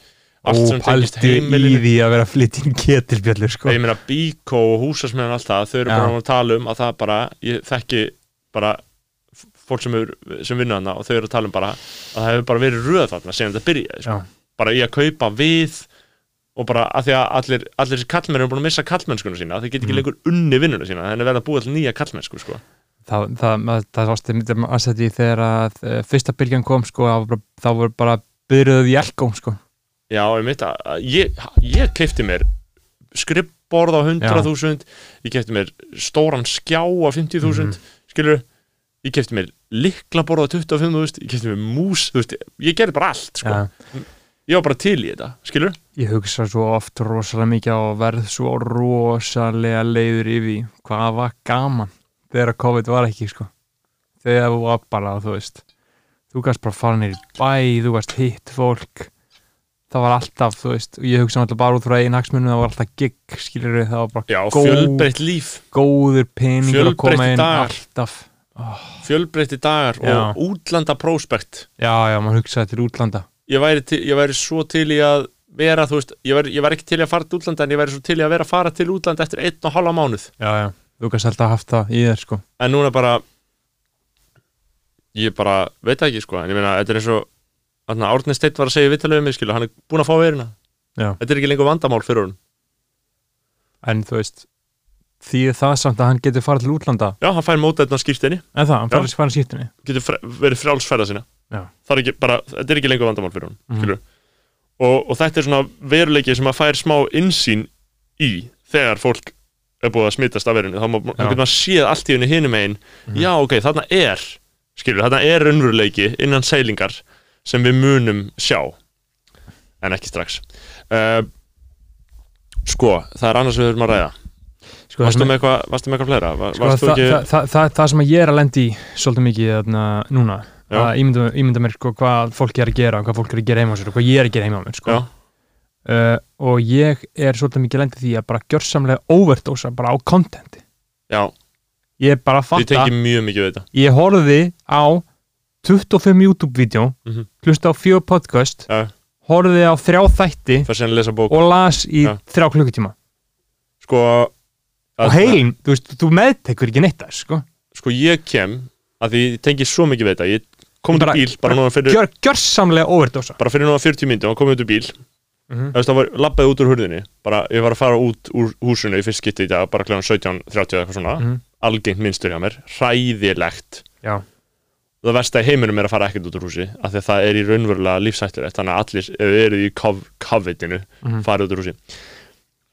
allt sem tengist ópæltu í því að vera inn ketilbjöllur, sko ég meina bíkó og húsasmiðan allt það, þau eru Já. bara að tala um að það bara, ég þekki bara fólk sem, er, sem vinna hana og þau eru að tala um bara að það hefur bara verið röð þarna sem þetta byrjaði sko. Bara í að kaupa við og bara að því að allir, allir þessi kallmenn eru búin að missa kallmennskuna sína þeir get ekki Mhm. lengur unni vinnuna sína þannig að verða að búa til nýja kallmennsku sko. það, það, það, það varst myndum að setja í þegar að uh, fyrsta bylgjan kom sko, þá voru bara byrjuð í elgóm sko. Já, ég mitt að að ég, ég keipti mér skrippborð á 100.000 ég keipti mér stóran skjá á 50.000 Mhm. skilur, ég keipti mér liklaborð á 25.000 ég keipti mér mús, þú veist, ég gerði bara allt sko. Já. ég var bara til í þetta, skilur ég hugsa svo oft rosalega mikið á og verð svo rosalega leiður yfir hvað var gaman þegar COVID var ekki sko. þegar þú var bara, þú veist þú gæst bara fara neyri bæ þú gæst hitt fólk það var alltaf, þú veist, og ég hugsa alltaf bara út frá einn hagsmunum, það var alltaf gig skilur við, það var bara Já, Góð- fjölbreytt líf, góður peningur að koma inn dagar. alltaf. Fjölbreytti dagar Já. og útlanda próspekt. Já, já, maður hugsaði til útlanda. Ég væri, til, ég væri svo til í að vera, þú veist, ég væri, ég væri ekki til í að fara til útlanda en ég væri svo til í að vera að fara til útlanda eftir einn og halva mánuð. Já, já, þú gæst alltaf haft það í þér sko. En núna bara ég bara veit það ekki sko en ég meina, þetta er eins og þarna, Árni Steinn var að segja vittalegu mig, skilu, hann er búin að fá verina Já. þetta er ekki lengur vandamál fyrir hún en þú veist, því það samt að hann getur farið til útlanda? Já, hann fær móta þetta skýrtinni, en það, hann Já. farið farið skýrtinni getur fre verið frjálsferða sína Já. það er ekki bara, þetta er ekki lengur vandamál fyrir Mhm. mm. og, og þetta er svona veruleiki sem að fær smá insýn í þegar fólk er búið að smitast af verinu þá getur maður séð allt í henni hinum einn já ok, þarna er skilur, þarna er raunveruleiki innan seilingar sem við munum sjá. En ekki strax. Uh, sko, það er annars við höfum að ræða. Sko, varstu með eitthvað, varstu með eitthvað fleira? Var, sko, það, ekki, það, það, það, það sem ég er að lendi svolítið mikið þarna, núna að ímynda, ímynda mér sko, hvað fólk er að gera hvað fólk er að gera heima á sér og hvað ég er að gera heima á mér sko. uh, og ég er svolítið mikið lendi því að bara gjörsamlega overdósa bara á contenti. Já, ég er bara að fatta ég horfði á 25 YouTube-vídeó Mhm. hlusta á fjögur podcast Já. horfði á þrjá þætti og las í Já. þrjá klukkutíma sko, og heilin, þú veist, þú meðtekur ekki neitt þess sko. sko ég kem að því ég tengi svo mikið við þetta ég kom út í bíl bara núna fyrir, Gjör, gjörsamlega overdósa bara fyrir núna 40 myndum og komið út í bíl. Þú veist, það var labbaði út úr hurðinni bara, ég var að fara út úr húsinu í fyrst skipti í dag bara kl. 17.30 eða eitthvað svona Mhm. algengt minnstur hjá mér, hræðilegt Já. Það versta í heiminum er að fara ekkert út úr húsi af því að það er í raunverulega lífsættur þannig að allir, ef þið eru í COVID-inu Mhm. farið út úr húsi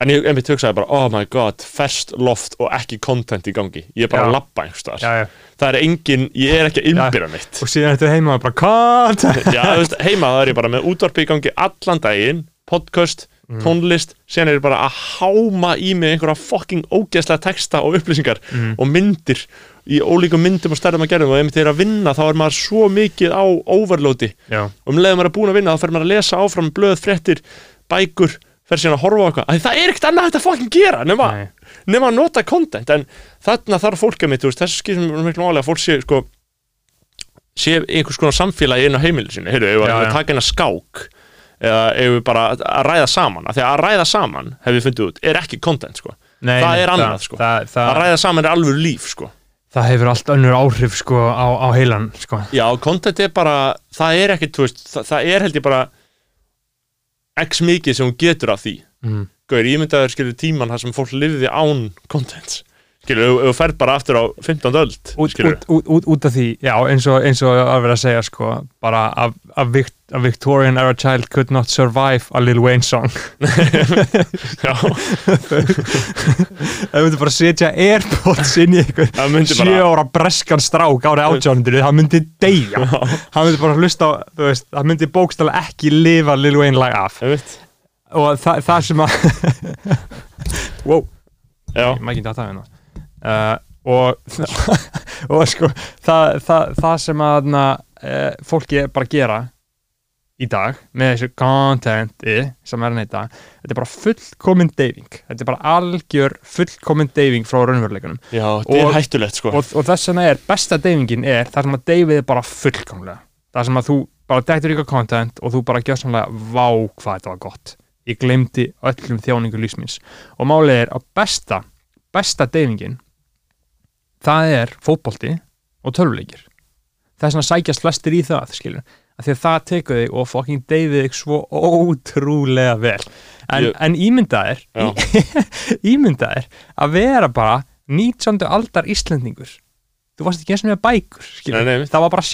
en ég einmitt hugsaði bara, oh my god fest loft og ekki content í gangi ég er bara Já. að labba einhverstaðar það er engin, ég er ekki að innbyrja neitt og síðan þetta heima bara content Já, veist, heima er ég bara með útvarpi í gangi allan daginn, podcast, Mm. tónlist síðan er ég bara að háma í mig einhverja fucking ógeðslega texta og upplýsingar Mm. og myndir í ólíkum myndum og stærðum að gerðum og ef þið er að vinna þá er maður svo mikið á overloadi. Já. og um leiðum maður er búin að vinna þá fer maður að lesa áfram blöð, fréttir, bækur fer síðan að horfa á eitthvað, það er ekkert annað hægt að fucking gera nema, nema að nota content. En þarna þarf fólk að mitt, þessu skiptum miklu máli að fólk sé sko sé einhvers konar samfélagi inn á heimilu sinni heyrðu, ef við taka að skák? Eða ef við bara að ræða saman? Af því að að ræða saman, hef við fundið út, er ekki content sko, Það er annað, sko. það, að það, ræða saman er alveg líf sko það hefur allt önnur áhrif sko, á, á heilan sko. já, content er bara, það er ekki þú veist, það, það er held ég bara x mikið sem hún getur af því mm. Gauður, ég myndi að það skilur tíman þar sem fólk lifði án contents skilur, þú ferð bara aftur á 15. öld út, út, út, út, af því já, eins og, eins og að vera að segja sko, bara a, a, Vict, a Victorian era child could not survive a Lil Wayne song. Já, þú myndi bara setja Airpods inn í einhver það myndi sjö bara ára breskan strák árið átjánundir það myndi deyja. Hann myndi bara hlusta á, þú veist, það myndi bókstala ekki lifa Lil Wayne lag af. Ég og það, það sem að wow, já, maður ekki þetta hérna uh, og og sko það, það, það sem að na, uh, fólki bara gera í dag með þessu contenti sem er neyta þetta er bara fullkomin deyfing. Þetta er bara algjör fullkomin deyfing frá raunveruleikunum já, þetta er hættulegt sko. og, og þess vegna er besta deyfingin er það sem að deyfið er bara fullkomlega. Það sem að þú bara dættur ykkar content og þú bara gjör samlega vá hvað þetta var gott. Ég glemdi öllum þjáningu lífsmins og málið er að besta besta deyfingin það er fótbolti og tölvuleikir. Það er svona sækjast flestir í það skilur af því að það tekur þig og fucking deyfið þig svo ótrúlega vel. En, Ég- en ímyndaðir ímyndaðir að vera bara 19. aldar Íslendingur. Þú varst ekki eins og með bækur. Nei, nei, það var bara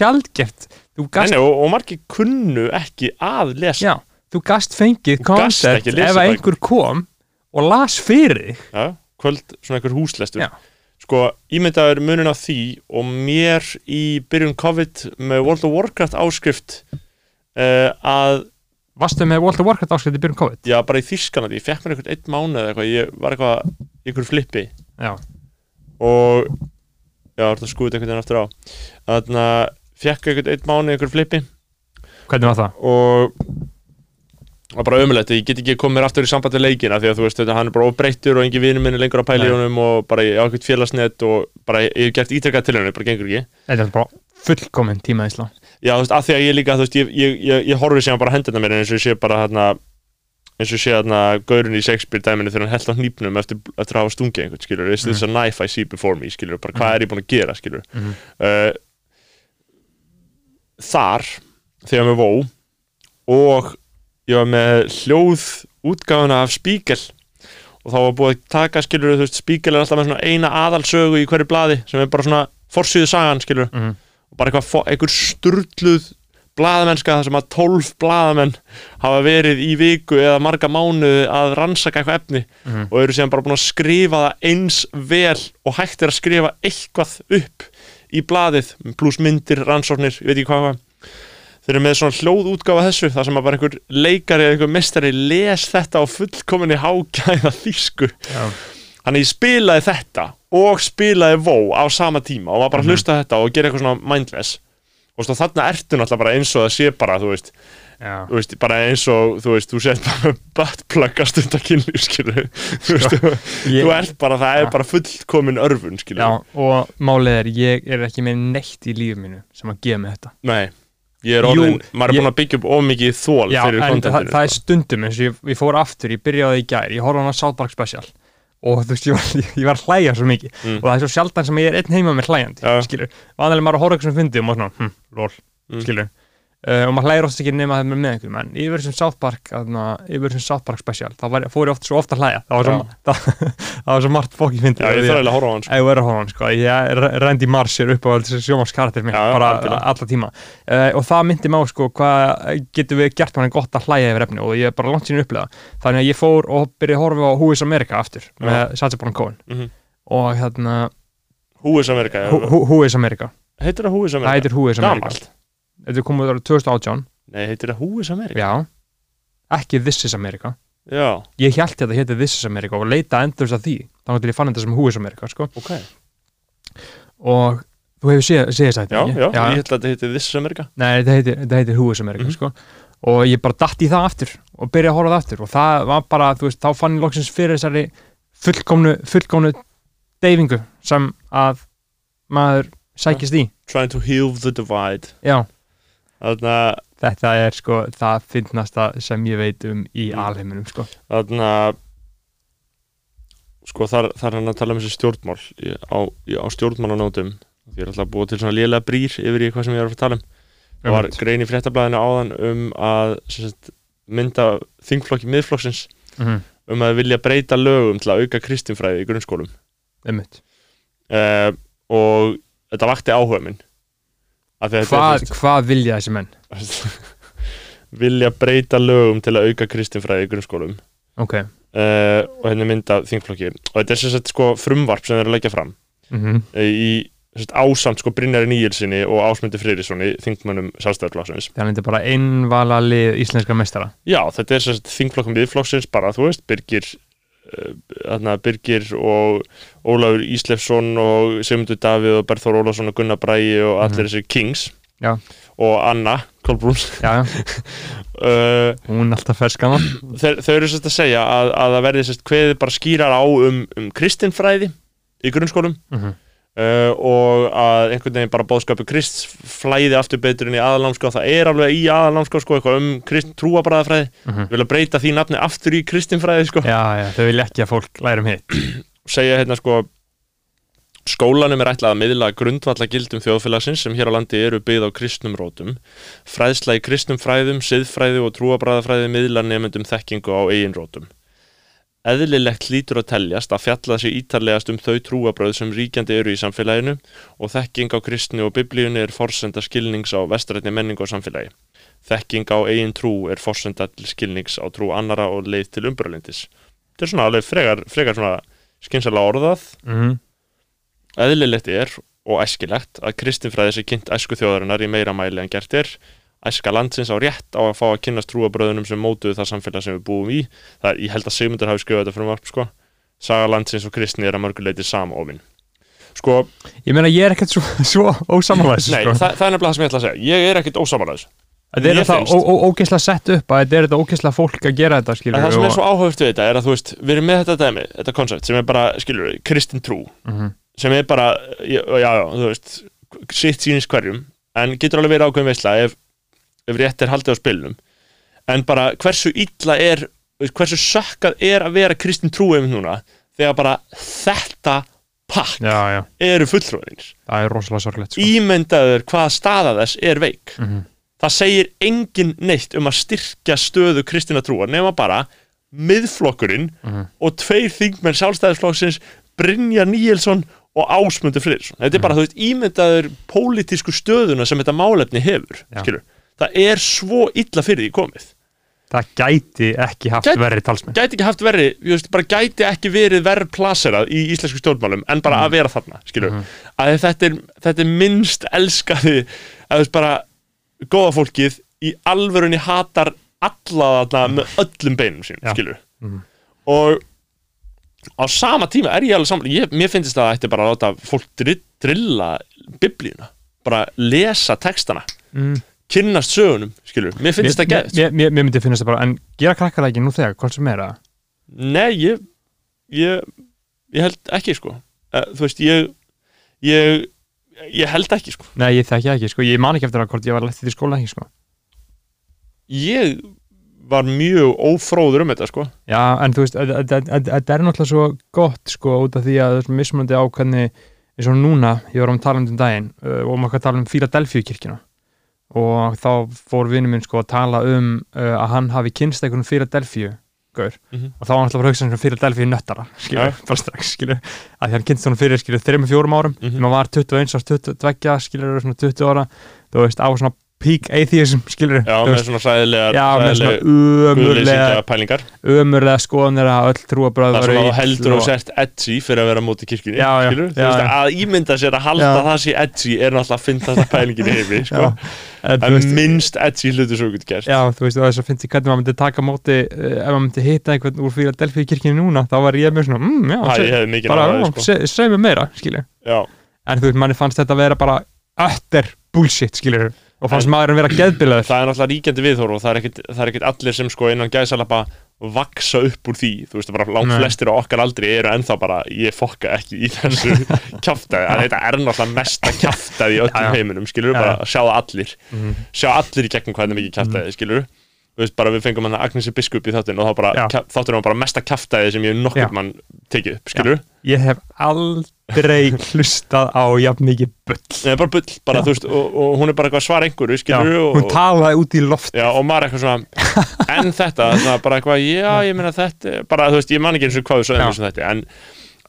Nei, gast, nei, og, og margir kunnu ekki að lesa. Já, þú gast fengið koncept ef einhver kom og las fyrir þig. Já, kvöld, svona einhver húslestur. Já. Sko, ímyndaður munin á því og mér í byrjun COVID með World of Warcraft áskrift uh, að varstu með World of Warcraft áskrift í byrjun COVID? Já, bara í Þýskalandi, ég fekk mér einhvern einn mánuð eða eitthvað, ég var eitthvað einhver flippi. Já, og já, þetta skuði einhvern veginn aftur á. Þannig að fekk einhvern einn mánuð í einhver flippi. Hvernig var það? og og bara ömulegt, ég get ekki komið mér aftur í samband við leikina því að þú veist, þetta, hann er bara ofbreyttur og engin vinur minn er lengur Nei. honum og bara ég á eitthvað félagsnet og bara ég hef gert ítrekkað til henni, bara gengur ekki. Þetta er bara fullkomin tíma í Ísla já, þú veist, að því að ég líka, þú veist, ég, ég, ég, ég horfi sem bara hendina mér eins og ég sé bara hérna eins og ég sé hérna gaurinn í Shakespeare dæminu þegar hann held á hnípnum eftir, eftir að hafa stungið einhvern, skilur, is this a knife I see before me, skilur, bara hvað er ég búin að gera, skilur Mhm. uh, þar þegar ég var með hljóð útgáfuna af Spíkel og þá var búið að taka skilur þú veist Spíkel er alltaf með svona eina aðalsögu í hverju blaði sem er bara svona forsýðu sagan skilur Mhm. og bara eitthvað einhver sturluð blaðamennska þar sem að 12 blaðamenn hafa verið í viku eða marga mánuði að rannsaka eitthvað efni Mhm. og eru síðan bara búin að skrifa það eins vel og hægt er að skrifa eitthvað upp í blaðið pluss myndir, rannsóknir, ég veit ekki hvað hvað þeir eru með svona hljóðútgáfa þessu þar sem að bara einhver leikari eða einhver mestari les þetta á fullkominni hágæða þýsku. Þannig ég spilaði þetta og spilaði Vó á sama tíma og var bara að hlusta á þetta og gera eitthvað svona mindless. Og svo þarna ertu náttúrulega bara eins og það sé bara, þú veist, þú veist bara eins og, þú veist, þú sett bara buttplug að stunda kynlíf, skilur þú veist, þú, Ég- þú ert bara, það er Já. bara fullkomin örfun, skilur Já, og málið er, ég er ekki með neitt í lífið mínu sem að gefa mig þetta. Nei, ég er Jú, orðin, maður er búin að byggja upp of mikið þól Já, fyrir en það, kontentinu það er sko. stundum eins og ég, ég fór aftur, ég byrjaði í gær ég horfði á hana South Park special og þú veist, ég var, ég var hlæja svo mikið Mm. og það er svo sjaldan sem ég er einn heima með hlæjandi Já. skilur, vanlega maður að horfa eitthvað sem fyndi og maður svona, hm, lol, Mm. skilur uh, og maður hlægir oft ekki nema að það með einhverjum en yfir sem South Park yfir sem South Park special, þá var, fór ég oft svo ofta að hlæja. Það var svo, það, það var svo margt fókið fyndi Já, ég þarf eiginlega að horfa á hann, sko. Þú er að horfa á hann, sko, ég Randy Marsh er upp á þessi sjómarskarakter minn, Já, já, bara algjörlega. alla tíma. Uh, og það myndi mig á, sko, hvað getur við gert manni gott að hlæja yfir efni og ég er bara langt síðan upplega, þannig að ég fór og byrjaði að horfa á Who is America aftur með Sacha Baron Cohen. Mhm. og hérna, Who is America Who, Who- is America? Heitir það Who is America? Þetta er komið ára 2018, Nei, heitir það Who is America? já. Ekki This is America. Já, ég held þetta hétti This is America og leita endurst að því, þannig til ég fann þetta sem Who is America, sko, ok. Og þú hefur séð, þess að Já, já, ég held að þetta heitir This is America. Nei, þetta þetta heitir Who is America, Mhm. sko. Og ég bara datt í það aftur og byrjaði að horfa á það aftur. Og það var bara, þú veist, þá fann ég loksins fyrir þessari fullkomnu, fullkomnu deyfingu sem að maður sækist í. Trying to heal the divide. Já, Þannig að þetta er sko það finnasta sem ég veit um í Mm. alheiminum, sko. Þannig að Sko þar, þar er hann að tala um þessi stjórnmál á, á stjórnmálanótum. Því er alltaf búa til svona lélega brýr yfir í hvað sem ég er að tala um. Það var grein í fréttablaðinu áðan um að sagt, mynda þingflokki miðflokksins Mhm, um að vilja breyta lögum til að auka kristinfræði í grunnskólum. Uh, og þetta vakti áhuga minn Af því að þetta er, Hvað, þú hvað vilja þessi menn? vilja breyta lögum til að auka kristinfræði í grunnskólum. Ok, uh, og henni mynda þingflokki. Og þetta er sagt sko frumvarp sem þeir eru að leggja fram. Mhm, uh, í sagt, ásamt sko Brynjari Níelsinni og Ásmundi Freyrisoni þingmönnum sjálfstæðarflokksins þannig þetta er bara einvala íslenska mestara Já, þetta er sagt þingflokkum viðflokksins bara, þú veist, Birgir þarna, Birgir og Ólafur Íslefsson og Sigmundur Davíð og Berþór Ólafsson og Gunnar Bræi og allir þessir Kings. Já. og Anna Kolbrúns uh, hún er alltaf ferskana þeir, þau eru sérst að segja að, að það verði sérst kveðið bara skýrar á um, um kristinfræði í grunnskólum. Mhm. Uh, og að einhvern veginn bara bóðskapu krist flæði aftur betur inn í aðalámská það er alveg í aðalámská sko eitthvað um krist, trúabræðafræði Mhm. vilja breyta því nafni aftur í kristinfræði sko. Já, já, þau vilja ekki að fólk læra um hitt. Segja hérna sko skólanum er ætlað að miðla grundvalla gildum þjóðfélagsins sem hér á landi eru byggð á kristnum rótum. Fræðsla í kristnum fræðum, siðfræði og trúabræðafræði miðla nefndum þekkingu á eigin rótum Eðlilegt hlýtur að teljast að fjalla sig ítarlegast um þau trúabröð sem ríkjandi eru í samfélaginu og þekking á kristni og biblíunni er forsenda skilnings á vestrætni menningu og samfélagi. Þekking á eigin trú er forsenda til skilnings á trú annara og leið til umbröðlindis. Þetta er svona alveg frekar, frekar svona skynsalega orðað. mm. Eðlilegt er og æskilegt að kristinfræði sé kynnt æsku þjóðarinnar í meira mæli en gert er. Æska landsins á rétt á að fá að kynast trúabröðunum sem mótuðu það samfélag sem við búum í. Það er, ég held að Sigmundur hafi skrifað þetta frumvarp, sko. Saga landsins og kristni er að mörguleiti samofin. Sko, Ég meina, ég er ekkert svo, svo ósamálaðis nei, sko. það, það er nefnilega það sem ég ætla að segja. Ég er ekkit ósamálaðis. Þetta er mér þetta finnst- ó- ó- ógeðslega sett upp að þetta er þetta ógeðslega fólk að gera þetta skilur það sem er svo áhugavert við þetta er að þú veist, við erum með þetta dæmi, þetta koncept sem er bara, skilur kristin trú Mhm. sem er bara, já, já, þú veist sitt sýnis hverjum en getur alveg verið ákveðin veistla ef, ef rétt er haldið á spilnum en bara hversu illa er hversu sökkað er að vera kristin trú einmitt núna þegar bara þetta pakk Já, já, eru fulltrúinir það er rosalega sorglegt sko. ímyndaður hvað staða þess er veik Mhm. það segir engin neitt um að styrkja stöðu kristina trúar nema bara miðflokkurinn Mhm. og tveir þingmenn sjálfstæðisflokksins Brynja Níelsson og Ásmundur Friðriksson þetta er bara, þú veist, ímyndaður pólitísku stöðuna sem þetta málefni hefur skilur. Það er svo illa fyrir því komið það gæti ekki haft Gæti- verri talsmenn gæti ekki haft ég veist, bara gæti ekki verið verð plaserað í íslensku stjórnmálum en bara að vera þarna, skilur Mhm. að þetta er, þetta er minnst elskaði að þú veist bara góða fólkið í alvörunni hatar alla þarna með öllum beinum sínum, Já. skilur Mhm. og á sama tíma er ég alveg saman ég, mér finnst það að þetta bara að láta fólk dri- drilla biblíuna bara lesa textana mm. Kynnast sögunum, skilur mér finnst það mér, gæðið mér, mér, mér myndi finnast það bara en gera krakkalæki nú þegar, hvort sem er að Nei, ég, ég, ég held ekki, sko. Uh, þú veist, ég, ég, ég held ekki, sko. nei, ég þekki það ekki, sko, ég man ekki eftir að hvort ég var lett í skóla ekki, sko Ég var mjög ófróður um þetta, sko. Já, en þú veist, þetta- þetta þetta er náttúrulega svo gott, sko, út af því að mismunandi á hvernig, eins og núna, ég var um talandi um daginn uh, og maður um og þá fór vinur minn sko að tala um uh, að hann hafi kynst einhvern Philadelphia gaur Mhm. og þá var hann alltaf að hugsa um Philadelphia nöttara skilur, Ja. bara strax, skilur að hann kynst hann fyrir, skilur, þreim og fjórum árum Mhm. þegar maður var 21 árs, 22, skilur, svona 20 ára, þú veist, á svona peak atheism, skilur Já, með svona sæðilegar, já, með svona pælingar. ömurlega skoðanir að öll trúabröð Það er svona að heldur og sért edgy fyrir að vera móti kirkjunni, Já, já, skilur? Já, veist, að ímynda sér að halda það sé edgy er náttúrulega að finna þetta pælingin í heimi, sko. En, minnst edgy hlutur svo getur gert. já, þú veist, og þess að finnst ég hvernig maður myndi taka móti uh, ef maður myndi hitta einhvern úr Philadelphia kirkjunni núna, þá var ég með svona, mm, já, En og fannst En- maðurinn vera geðbilaður það er náttúrulega ríkjandi viðhóru og það er ekkit, það er ekkit allir sem sko innan gæðsalapa vaksa upp úr því þú veist, bara langt Nei. flestir á okkar aldri eru ennþá bara, ég fokka ekki í þessu kjaftaði, að þetta er náttúrulega mesta kjaftaði í öllum heiminum, skilur, bara já. sjá allir Mhm. sjá allir í gegnum er mikið kjaftaði, skilur þú veist, bara við fengum hann Agnesi Biskup í þáttinn og þá bara, Já. þátturinn var bara mesta kjaftaði sem ég nokkur Já. mann tekið upp, skilur ég hef aldrei hlustað á jafn mikið bull. Nei, bara bull, bara, Já. þú veist, og, og hún er bara eitthvað að svara einhverju, já, skilur og, hún talaði út í loft. Já, og maður eitthvað svona en þetta, svona bara eitthvað, já, ég meina þetta bara, þú veist, ég man ekki eins og hvað þú sagði Já. eins og þetta, en,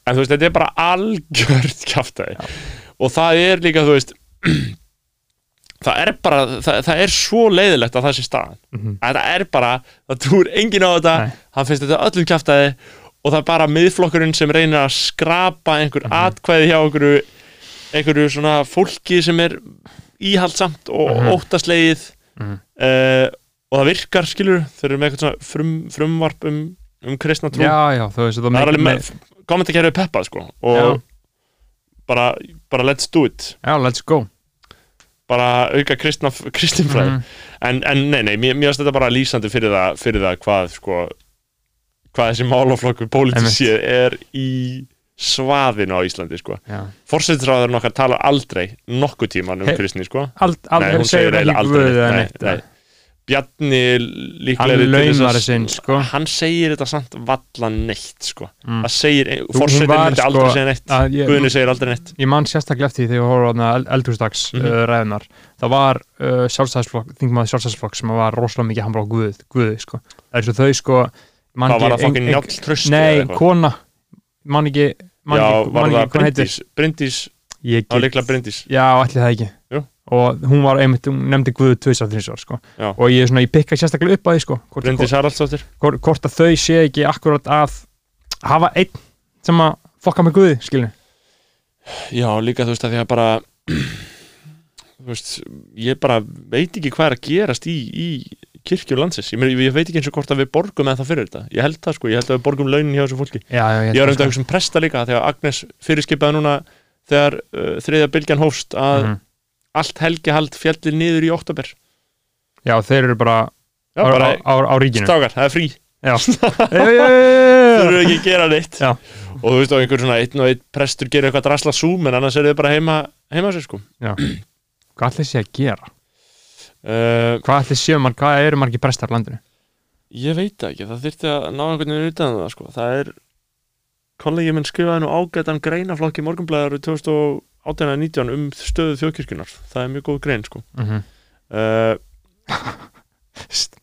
en þú veist, þetta er bara algjört kjaftaði og það er líka, þú veist það er bara, það, það er svo leiðilegt að það sé staðan, Mhm. að þetta er bara það trúir enginn á þetta, Nei. hann finnst þetta öllum kjaftaði og það er bara miðflokkurinn sem reynir að skrapa einhver Mhm. atkvæði hjá einhverju einhverju svona fólki sem er íhaldsamt og Mhm. óttaslegið Mhm. uh, og það virkar skilur þeir eru með eitthvað svona frum, frumvarp um, um kristna trú já, já, þú veist, það það er alveg með kommentarkerfið peppað sko og bara, bara let's do it já, let's go bara auka kristna, kristinfræði Mhm. en, en nei, nei, mér, finnst þetta bara lýsandi fyrir það, fyrir það hvað sko hvað þessi málaflokkur pólitísi er í svaðinu á Íslandi sko já. Forsætisráðurinn okkar talar aldrei nokkuð tíman um kristni sko Ald, ald, Nei, hún segir eiginlega aldrei nei, nei. Bjarni líklega Hann sko. hann segir þetta samt valla neitt sko. Mm. það segir, hún fórsetin myndi aldrei sko, segja neitt Guðni segir aldrei neitt ég man sérstaklega eftir því þegar ég horfði á eld, eldhúsdags Mhm. uh, ræðunar það var uh, sjálfstæðisflokk þingmaður sjálfstæðisflokk sem var rosalega mikið hann bara á guð, guði sko. það er svo þau sko man hvað var það fokkin ein- ein- njáll trösti nei, kona man ekki, man já, ekki, var það Bryndís ég það get, já, allir það ekki Jú. Og hún var einmitt, hún nefndi guð tvisar þrísvar sko. Já. og ég, svona, ég pikka sérstaklega upp á því sko. hvort, hvort, hvort að þau sé ekki akkurat að hafa einn sem að fokka með guði, skilni já, líka þú veist að því að bara þú veist, ég bara veit ekki hvað er að gerast í, í kirkjur landsins, ég, meina, ég veit ekki eins og hvort að við borgum eða það fyrir þetta, ég held það sko ég held að við borgum launin hjá þessu fólki já, já, Ég var þetta að hugsa um presta líka þegar Agnes fyrirskipaði núna þegar uh, þriðja bylgjan hófst að Mhm. Allt helgihald fjallir niður í oktober já, þeir eru bara Já, á, bara á, á, á ríkinu stákar, það er frí já, eru ekki að gera neitt Já. og þú veist og einhver svona einn og einn prestur gerir eitthvað drasla súm en annars er þið bara heima heima sér sko já. Hvað ætli sé að gera? uh, Hvað ætli sé man, hvað eru margir prestar á landinu? Ég veit ekki, það þyrfti að ná einhvern veginn utan um það sko það er kollegi minn skrifaði nú ágætan greinaflokki morgunblæðar 2018-19 um stöðu þjóðkirkjunar það er mjög góð grein sko Mm -hmm. uh,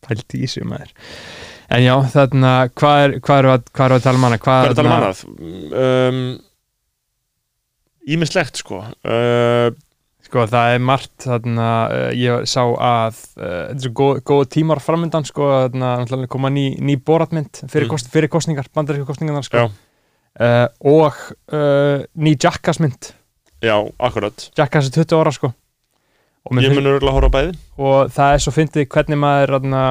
Pældi í sig maður En já, þarna, hvað er, hvað er, hvað er að tala um hana? Hvað er að tala um þarna- annað? Um, Ímislegt sko uh, Sko það er margt þarna, uh, ég sá að uh, þetta er góð, góð tímar framöndan sko, þarna koma ný, ný boratmynd fyrir, Mm. kost, fyrir kostningar, bandaríska kostningarnar sko. Uh, og ný Jackass mynd Já, akkurat. Jackass er 20 ára sko. Og, Ég finn- mun örgulega horfa bæði. Og það er svo fyndið hvernig maður þarna,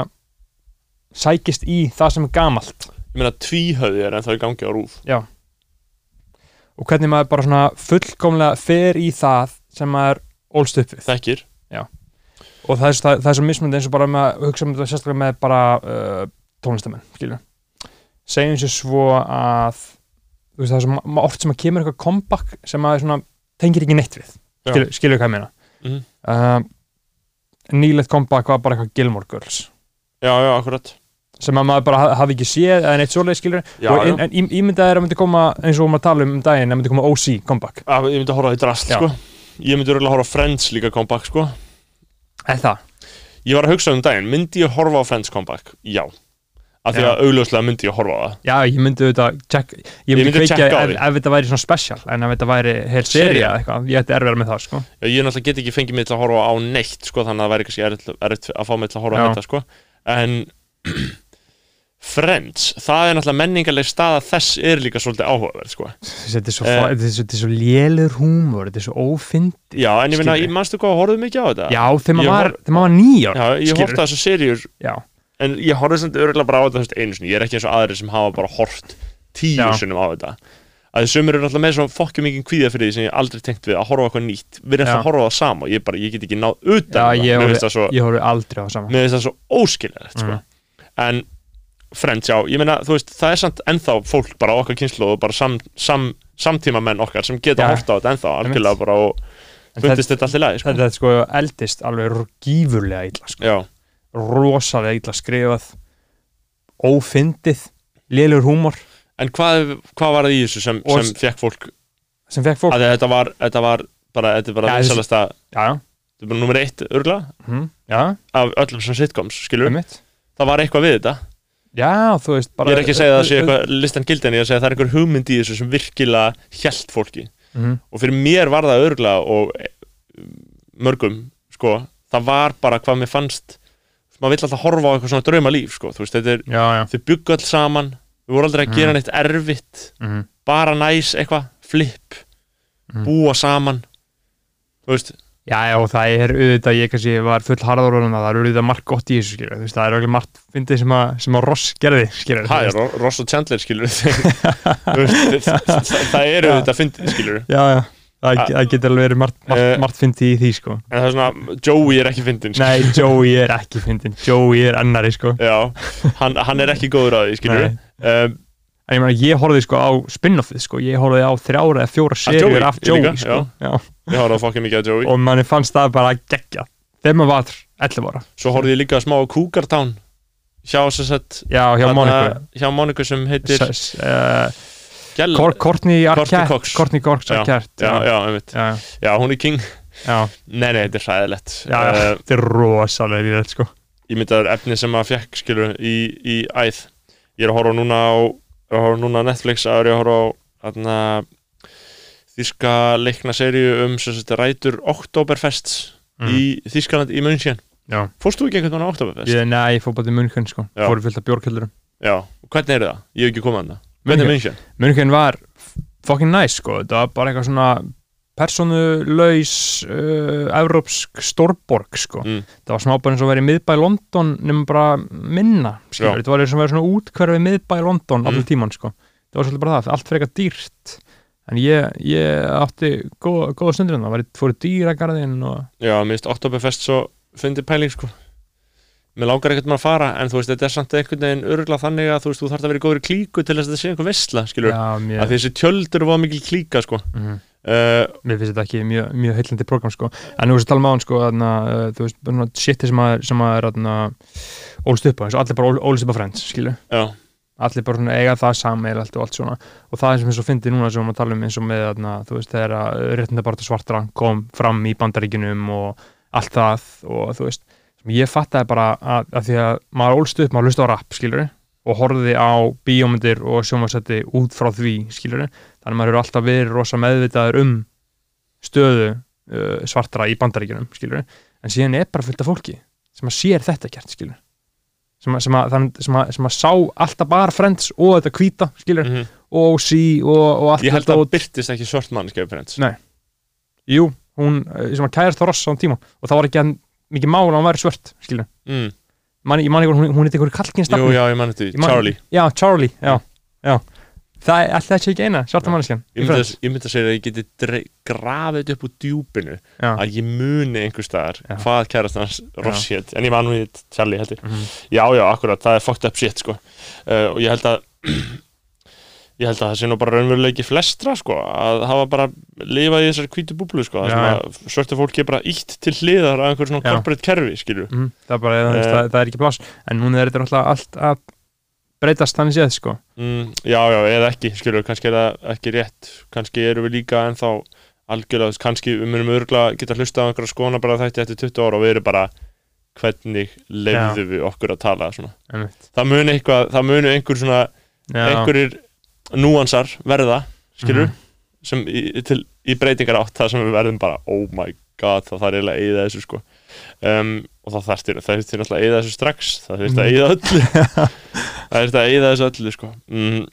sækist í það sem er gamalt. Ég meina tvíhöði er ennþá í gangi á rúf og hvernig maður bara svona fullkomlega fer í það sem maður ólst upp við. Þekkir. Og það er, það, það er svo mismöndi eins og bara með að hugsa um þetta sérstaklega með bara uh, tónlistamenn, skilju segjum sér svo að þú veist það er svo oft sem að kemur eitthvað comeback sem maður svona tengir ekki neitt við Já. skilju, skilju hvað ég meina Mhm. uh, nýlegt comeback var bara eitthvað Gilmore Girls Já, já, akkurat sem að maður bara ha- hafi ekki séð eða neitt svoleið skilju Já, og já. en, en ímyndað er að myndi koma eins og maður tala um um daginn að myndi koma OC comeback Ah, Ég myndi horfa á því drast, Já. sko Ég myndi örgulega horfa á Friends líka comeback, sko er það? Ég var að hugsa um daginn, myndi ég horfa á Friends comeback? Já Af því að augljóslega myndi ég horfa á það Já, ég myndi auðvitað check, ég myndi, á ef, ef þetta væri svona special en ef þetta væri heil Sería. seria eða eitthvað, ég ætti erfiðar með það sko. Já, Ég náttúrulega get ekki fengið mig til að horfa á neitt, sko Þannig að það væri kannski erfitt, erfitt að fá mig til að horfa á Já. þetta, sko En Friends, það er náttúrulega menningarleg staða þess er líka svolítið áhugaverð, sko þetta er svo, Eh. svo, svo lélur húmor þetta er svo ófindi Já, en ég minna, manstu hvað, horfðu mikið á þetta? Já, þegar maður var, nýjar Já, ég horfði á þessu seríur Já, En ég horfði samt örgulega bara á þetta veist, einu sinni Ég er ekki eins og aðrir sem hafa bara hort tíu Já. sinnum á þetta að þið sömur eru náttúrulega með svo fokkjum mikið kvíða fyrir því sem ég aldrei tengt við að horfa eitthvað nýtt við erum Já. að horfa það sama ég, bara, ég get ekki náð utan Já, um það ég horfði aldrei á það sama mér finnst það svo óskiljart sko. Mhm. en Friends, já, ég meina, veist, það er samt ennþá fólk bara á okkar kynslu og bara sam, sam, samtíma menn okkar sem geta horft á þetta ennþá algjörlega bara og fundist þetta allt í lagi sko. Þetta er sko eldist alveg gífurlega illa sko. Rosalega illa skrifað ófindið lélur húmor. En hvað, hvað var það í þessu sem, sem fekk fólk? Sem fekk fólk? Að þetta var, þetta var bara, þetta er bara ja, vinsalasta, já, þetta er bara nummer eitt örgla hm, já, af öllum sem sitcoms, skilur einmitt. Það var eitthvað við þetta. Já, þú veist bara ég er ekki að segja að það sé eitthvað listan gildi en ég er að segja að það er einhver hugmynd í þessu sem virkilega hjælt fólki. Mhm. og fyrir mér var það örgla og eh, mörgum sko, það var bara hvað mér fannst maður vill alltaf horfa á eitthvað svona drauma líf sko, þú veist, þetta er, Já, já. þau byggu öll saman. Við vorum aldrei að gera neitt erfitt. Mhm, bara næs eitthvað, flip. Mhm. búa saman. Þú veist, Já, já, það er auðvitað, ég kannski var full harður og það. Er auðvitað margt gott í þessu, skilur, það er auðvitað margt fyndið sem sem að Ross gerði, skilur, það er Ro- Ross og Chandler skilur það er auðvitað fyndið skilur Já, já, það, getur alveg verið margt, margt, Eh, margt fyndið í því, sko. en það er svona, Joey er ekki fyndin Nei, Joey er ekki fyndin, Joey er annari, sko. Já, hann, hann er ekki góður að því, skilur Nei. um, En ég meina, ég horfði sko á spin-offið, sko, ég horfði á þrjára eða fjóra serjur af Joey, líka, sko, já. Ég horfði að fokka mikið að Joey og manni fannst það bara geggja. Þegar maður var 11 ára. Svo horfði ég líka smá á Cougar Town Hjá sagt Já, hjá Monika. Hjá Moniku sem heitir Uh, Gell Courtney Arquette. Courtney Já, Arquette, Já, já, já, Já, hún er king. Nei, nei, þetta er já, Eh, þetta er rosalega í þetta, sko. Ég myndi að það er efni sem maður fekk, skilur í, í æð. Ég er að horfa núna á að horfa núna á Netflix að er ég að horfa á þíska leikna seríu um rætur Oktoberfest Mm. í Þískaland í München. Já. Fórst þú ekki einhvern veginn á Oktoberfest? Ég, nei, ég fór bara til München sko, fór fullt af bjórkjöldurum Já, hvernig er það? Ég hef ekki komað er München? München. Var fucking nice sko, þetta var bara eitthvað svona personulaus uh, evrópsk stórborg sko. Mm. það var smá bara eins og verið miðbæ London nema bara minna þetta var eins og verið svona útkverfi miðbæ London Mm. allir tíman sko, það var svolítið bara það allt frekar dýrt. En ég, ég átti góða, góða stundir en það var fór í dýragarðin og Já, mér finnst Oktoberfest svo fyndi pæling sko Mér langar ekkert maður að fara en þú veist, þetta er samt einhvern veginn örgulega þannig að þú veist, þú þarf að vera í góðri klíku til þess að þetta sé einhver vesla, skilur já, að þessi tjöldur var mikil klíka sko. Mm, uh, mér finnst þetta ekki mjög, mjög heillandi program sko, en þú veist að tala um á hann sko þarna, uh, þú veist, shiti sem að sem að er ólst upp á, eins og allir bara ól- ólst upp á friends, skilu Já, allir bara svona eiga það sameigilegt og allt svona. Og það er sem er svo fyndið núna sem að tala um eins og með þarna, þú veist, þegar að réttindabarta svartra kom fram í bandaríkinum og allt það og þú veist, ég fattaði bara að, að því að maður ólst upp, maður hlusta á rap, skilur og horfði á bíómyndir og sjónvarsætti út frá því, skilur þannig að maður eru alltaf verið rosa meðvitaður um stöðu uh, svartra í bandaríkjunum, skilur en síðan er bara fullt af fólki sem að sér þetta gert, skilur sem sem sem sem að sá alltaf bara Friends og þetta hvíta, skilur Mhm. og sí og, og allt Ég held að og, byrtist ekki svört mannskjöf Friends Nei. jú, hún uh, sem að kærast á Ross á tíma og það var ekki að mikið mál að hún væri svört, skilur mm. man, ég man ekki, hún, hún er eitthvað kallkins Jú, já, ég mann þetta man- Charlie já, Charlie, já, já. það er alltaf ekki eina, svarta manneskjan í Ég myndi, að, segja að ég geti grafið upp úr djúpinu Já. að ég muni einhver staðar Já. hvað kærast hans Ross hétt en ég man við Charlie heldur Mhm. Já, já, akkurat, það er fucked up shit sko. uh, og ég held að ég held að það sé nú bara raunveruleiki flestra sko, að hafa bara lifað í þessari hvítu búblu sko, Já, að svörtu fólki er bara ítt til hliðar að einhver svona corporate kerfi Mhm, það, bara, uh, það, það er ekki pláss. En núna er þetta náttúrulega allt að breytast þannig séð sko. mm, Já, já, eða ekki, skilju, kannski er það ekki rétt. Kannski eru við líka ennþá algjörlega, kannski við munum örgulega geta hlusta á einhverja skona bara þætti eftir 20 ára og við erum bara hvernig lefðu við okkur að tala það muni einhver svona núansar verða, skilur Mhm. sem í, til, í breytingar átt það sem við verðum bara, oh my god það þarf eiginlega að eyða þessu sko. Um, og það það þurftir náttúrulega að eyða þessu strax það þurftir að Mhm. eyða öllu. Það þurftir að eyða þessu öllu sko. Mm,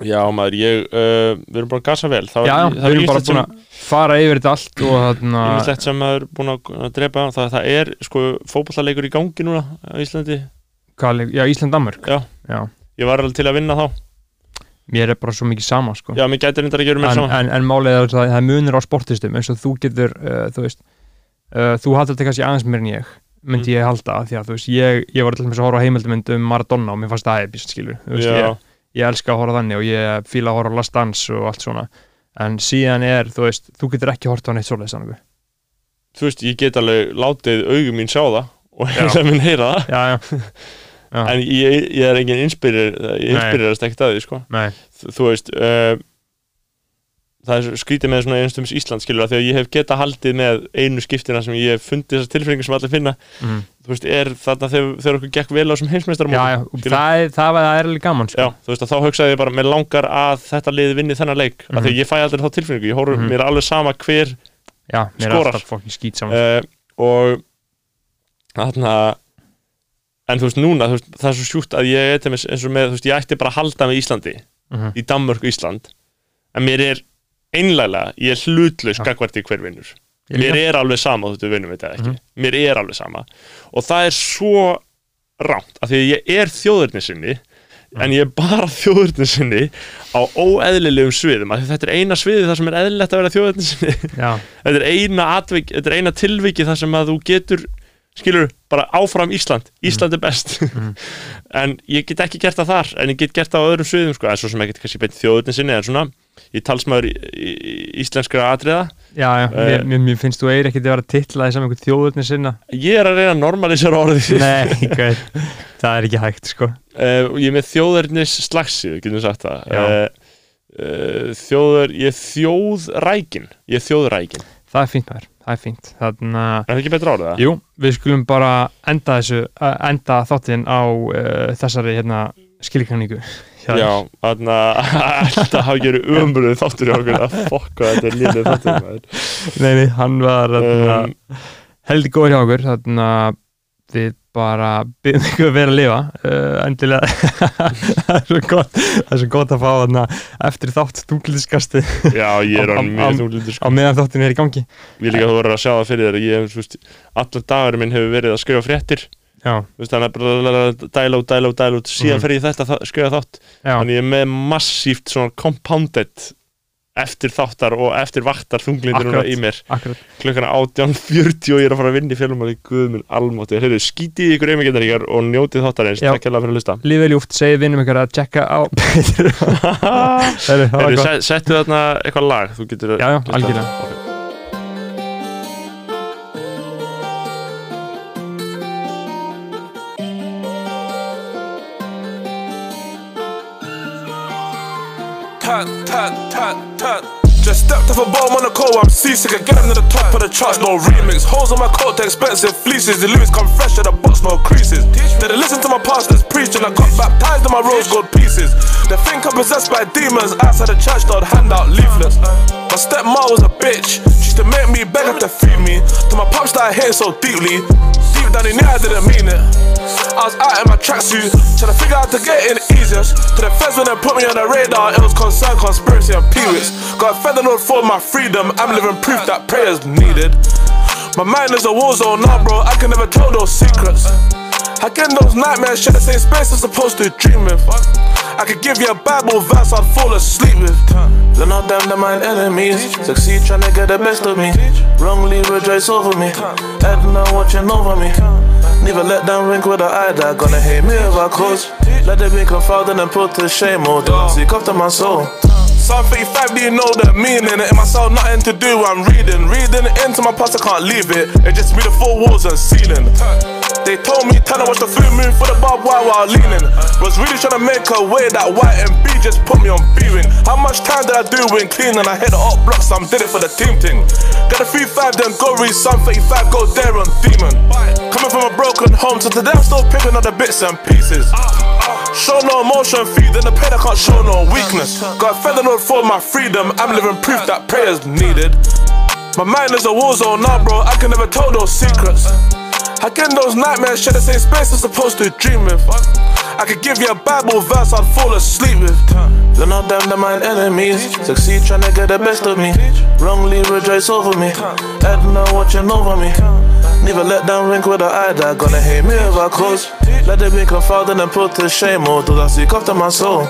já maður, ég uh, við erum bara að gasa vel það, já, já, það við erum bara búin að fara yfir þetta allt og þarna Ímislegt sem maður er búin að drepa það, það er sko fótballleikur í gangi núna á Íslandi, hvað leik- já, Ísland-Danmörk. Já. já, ég var alveg til að vinna þá mér er bara svo mikið sama sko. já, mér gæti reyndar að gera mér en, saman en, en málið er að það er munur á sportistum eins og þú getur, uh, þú veist uh, þú haldur þetta kannski aðeins meir en ég myndi ég halda, því að þú veist ég, ég var til þess að horfa á heimildumynd um Maradona og mér fannst það episkt, skilur. Veist, ég, ég elska að horfa þannig og ég fíla að horfa Last Dance og allt svona. En síðan er, þú veist, þú getur ekki horfa á neitt svoleiðis annað þú veist, ég get alveg látið augum mín sjá það og heila minn heyra það. Já, já, já, en ég, ég er engin inspirir ég Nei. inspirirast ekkert að því sko. þú, veist uh, það er skrítið með svona einstums Ísland skilur að því að ég hef geta haldið með einu skiptina sem ég hef fundið þessar tilfinningar sem allir finna mm. þú veist, er þarna þegar, þegar okkur gekk vel á þessum heimsmeistarum það, það, var- það er alveg gaman sko. Já, þú veist að þá hugsaði ég bara mér langar að þetta liði vinni þennan leik af því Mhm. ég fæ aldrei þá tilfinningu, ég horf Mhm. mér er alveg sama hver já, mér skorar. uh, og þarna en þú veist núna, þú veist, það er svo sjúkt að ég dæmis eins og með, þú veist, ég ætti bara að halda með Íslandi Mhm. í Danmörk og Ísland en mér er einlæglega, ég er hlutlaus Já. gagvart í hver vinnur mér er alveg sama þú vinnum þetta ekki Mhm. mér er alveg sama og það er svo rámt, af því að ég er þjóðurnisinni Mhm. en ég er bara þjóðurnisinni á óeðlilegum sviðum, af því þetta er eina sviði þar sem er eðlilegt að vera þjóðurnisinni já, þetta er eina atvik, þetta er eina tilviki þar sem að þú getur skilur, bara áfram Ísland. Ísland er best. Mhm. en ég get ekki gert það þar en ég get gert það á öðrum sviðum sko, en svo sem get kannski beint þjóðurnin sinni en svona, ég talsmaður íslenskra atriða. Já, já. Eh. mér, mér, finnst þú eir ekkert að vera titlaði sem einhver þjóðurni sinna. Ég er að reyna að normalisera orðið. Nei, gauð, það er ekki hægt sko. Uh, og ég er með þjóðurnis slagsið, getum við sagt það? Uh, uh, þjóður, ég er þjóðrækin. Ég er þjóðrækin, það er fínt maður, það er fínt þannig að er það ekki betra orðið það? Jú, við skulum bara enda þessu, enda þáttinn á uh, þessari hérna skilkanningu. Já, þannig að alltaf hafa gerið umbröðu þáttur í okkur að fokka þetta lítið þáttur maður. Nei, nei, hann var um, heldur góður hjá okkur, þannig að við bara byrjum ykkur að vera að lifa uh, endilega. Það er svo gott það er svo gott að fá þarna eftir þátt tunglítiskasti Já, ég er am- mjög þunglindur á meðan þáttin er í gangi. Ég líka þú verður að sjá það fyrir þér að ég veist, allar dagur minn hefur verið að skrifa fréttir. Veist, þannig að bara dæla út, dæla út, dæla út. Síðan Mhm. fer ég þetta skrifa þátt. Já, Þannig ég er með massíft svona compounded eftir þáttar og eftir vaktar þunglindur núna í mér. akkurat. Klukkan 18.40 og ég er að fara að vinna í fjölumáli guðminn almátti, heyrðu, skítið ykkur einmyggendaríkar og njótið þáttarins, Já. takk hérlega fyrir að hlusta. Lífið ljúft, segið vinnum ykkur að tjekka á Heyrðu, settu þarna eitthvað lag, þú getur Já, já, getur- algjörlega. Ok. Tut, tut, top. Just stepped off a bomb on the coat, I'm seasick again to the top of the charts, no remix. Holes on my coat, the expensive fleeces. The Louis come fresh at the box, no creases. They didn't listen to my pastors preaching, I got baptized in my rose gold pieces. They think I'm possessed by demons, outside the church, they'd hand out leaflets. My stepmom was a bitch, she used to make me beg her to feed me. To my pops that I hate so deeply, deep down he knew I didn't mean it. I was out in my tracksuit, trying to figure out to get in easiest. To the feds when they put me on the radar, it was concern, conspiracy, and peewits. Got a federal for my freedom, I'm living proof that prayers needed. My mind is a war zone now, bro, I can never tell those secrets. Again, those nightmares share the same space as supposed to dream with. I could give you a Bible verse I'd fall asleep with. Of them, they're my enemies. Succeed trying to get the best of me. Wrongly rejoice over me. Edna watching over me. Never let them wink with an eye that gonna hate me if I cause. Let them be confounded and put to shame. Oh, don't seek after my soul. Psalm 35, do you know the meaning? In my soul, nothing to do, I'm reading. Reading into my past, I can't leave it. It just be the four walls and ceiling. They told me, tell watch the full moon for the barbed wire while leaning. Was really trying to make a way that white and B just put me on B-ring. How much time did I do when cleaning? I hit the up blocks, I'm did it for the team thing. Got a 3-5, then go read Psalm 35, go there on demon. Coming from a broken home, so today I'm still picking up the bits and pieces. Show no emotion, feed in the pain, I can't show no weakness. Got feather note for my freedom, I'm living proof that prayers needed. My mind is a war zone now, bro, I can never tell those secrets. Again, those nightmares share the same space as supposed to dream with. I could give you a Bible verse I'd fall asleep with. None of them, they're my enemies. Succeed trying to get the best of me. Wrongly rejoice over me. Edna watching over me. Never let them wink with an eye that gonna hate me if I cause. Let them be confounded and put to shame. Or do I seek after my soul?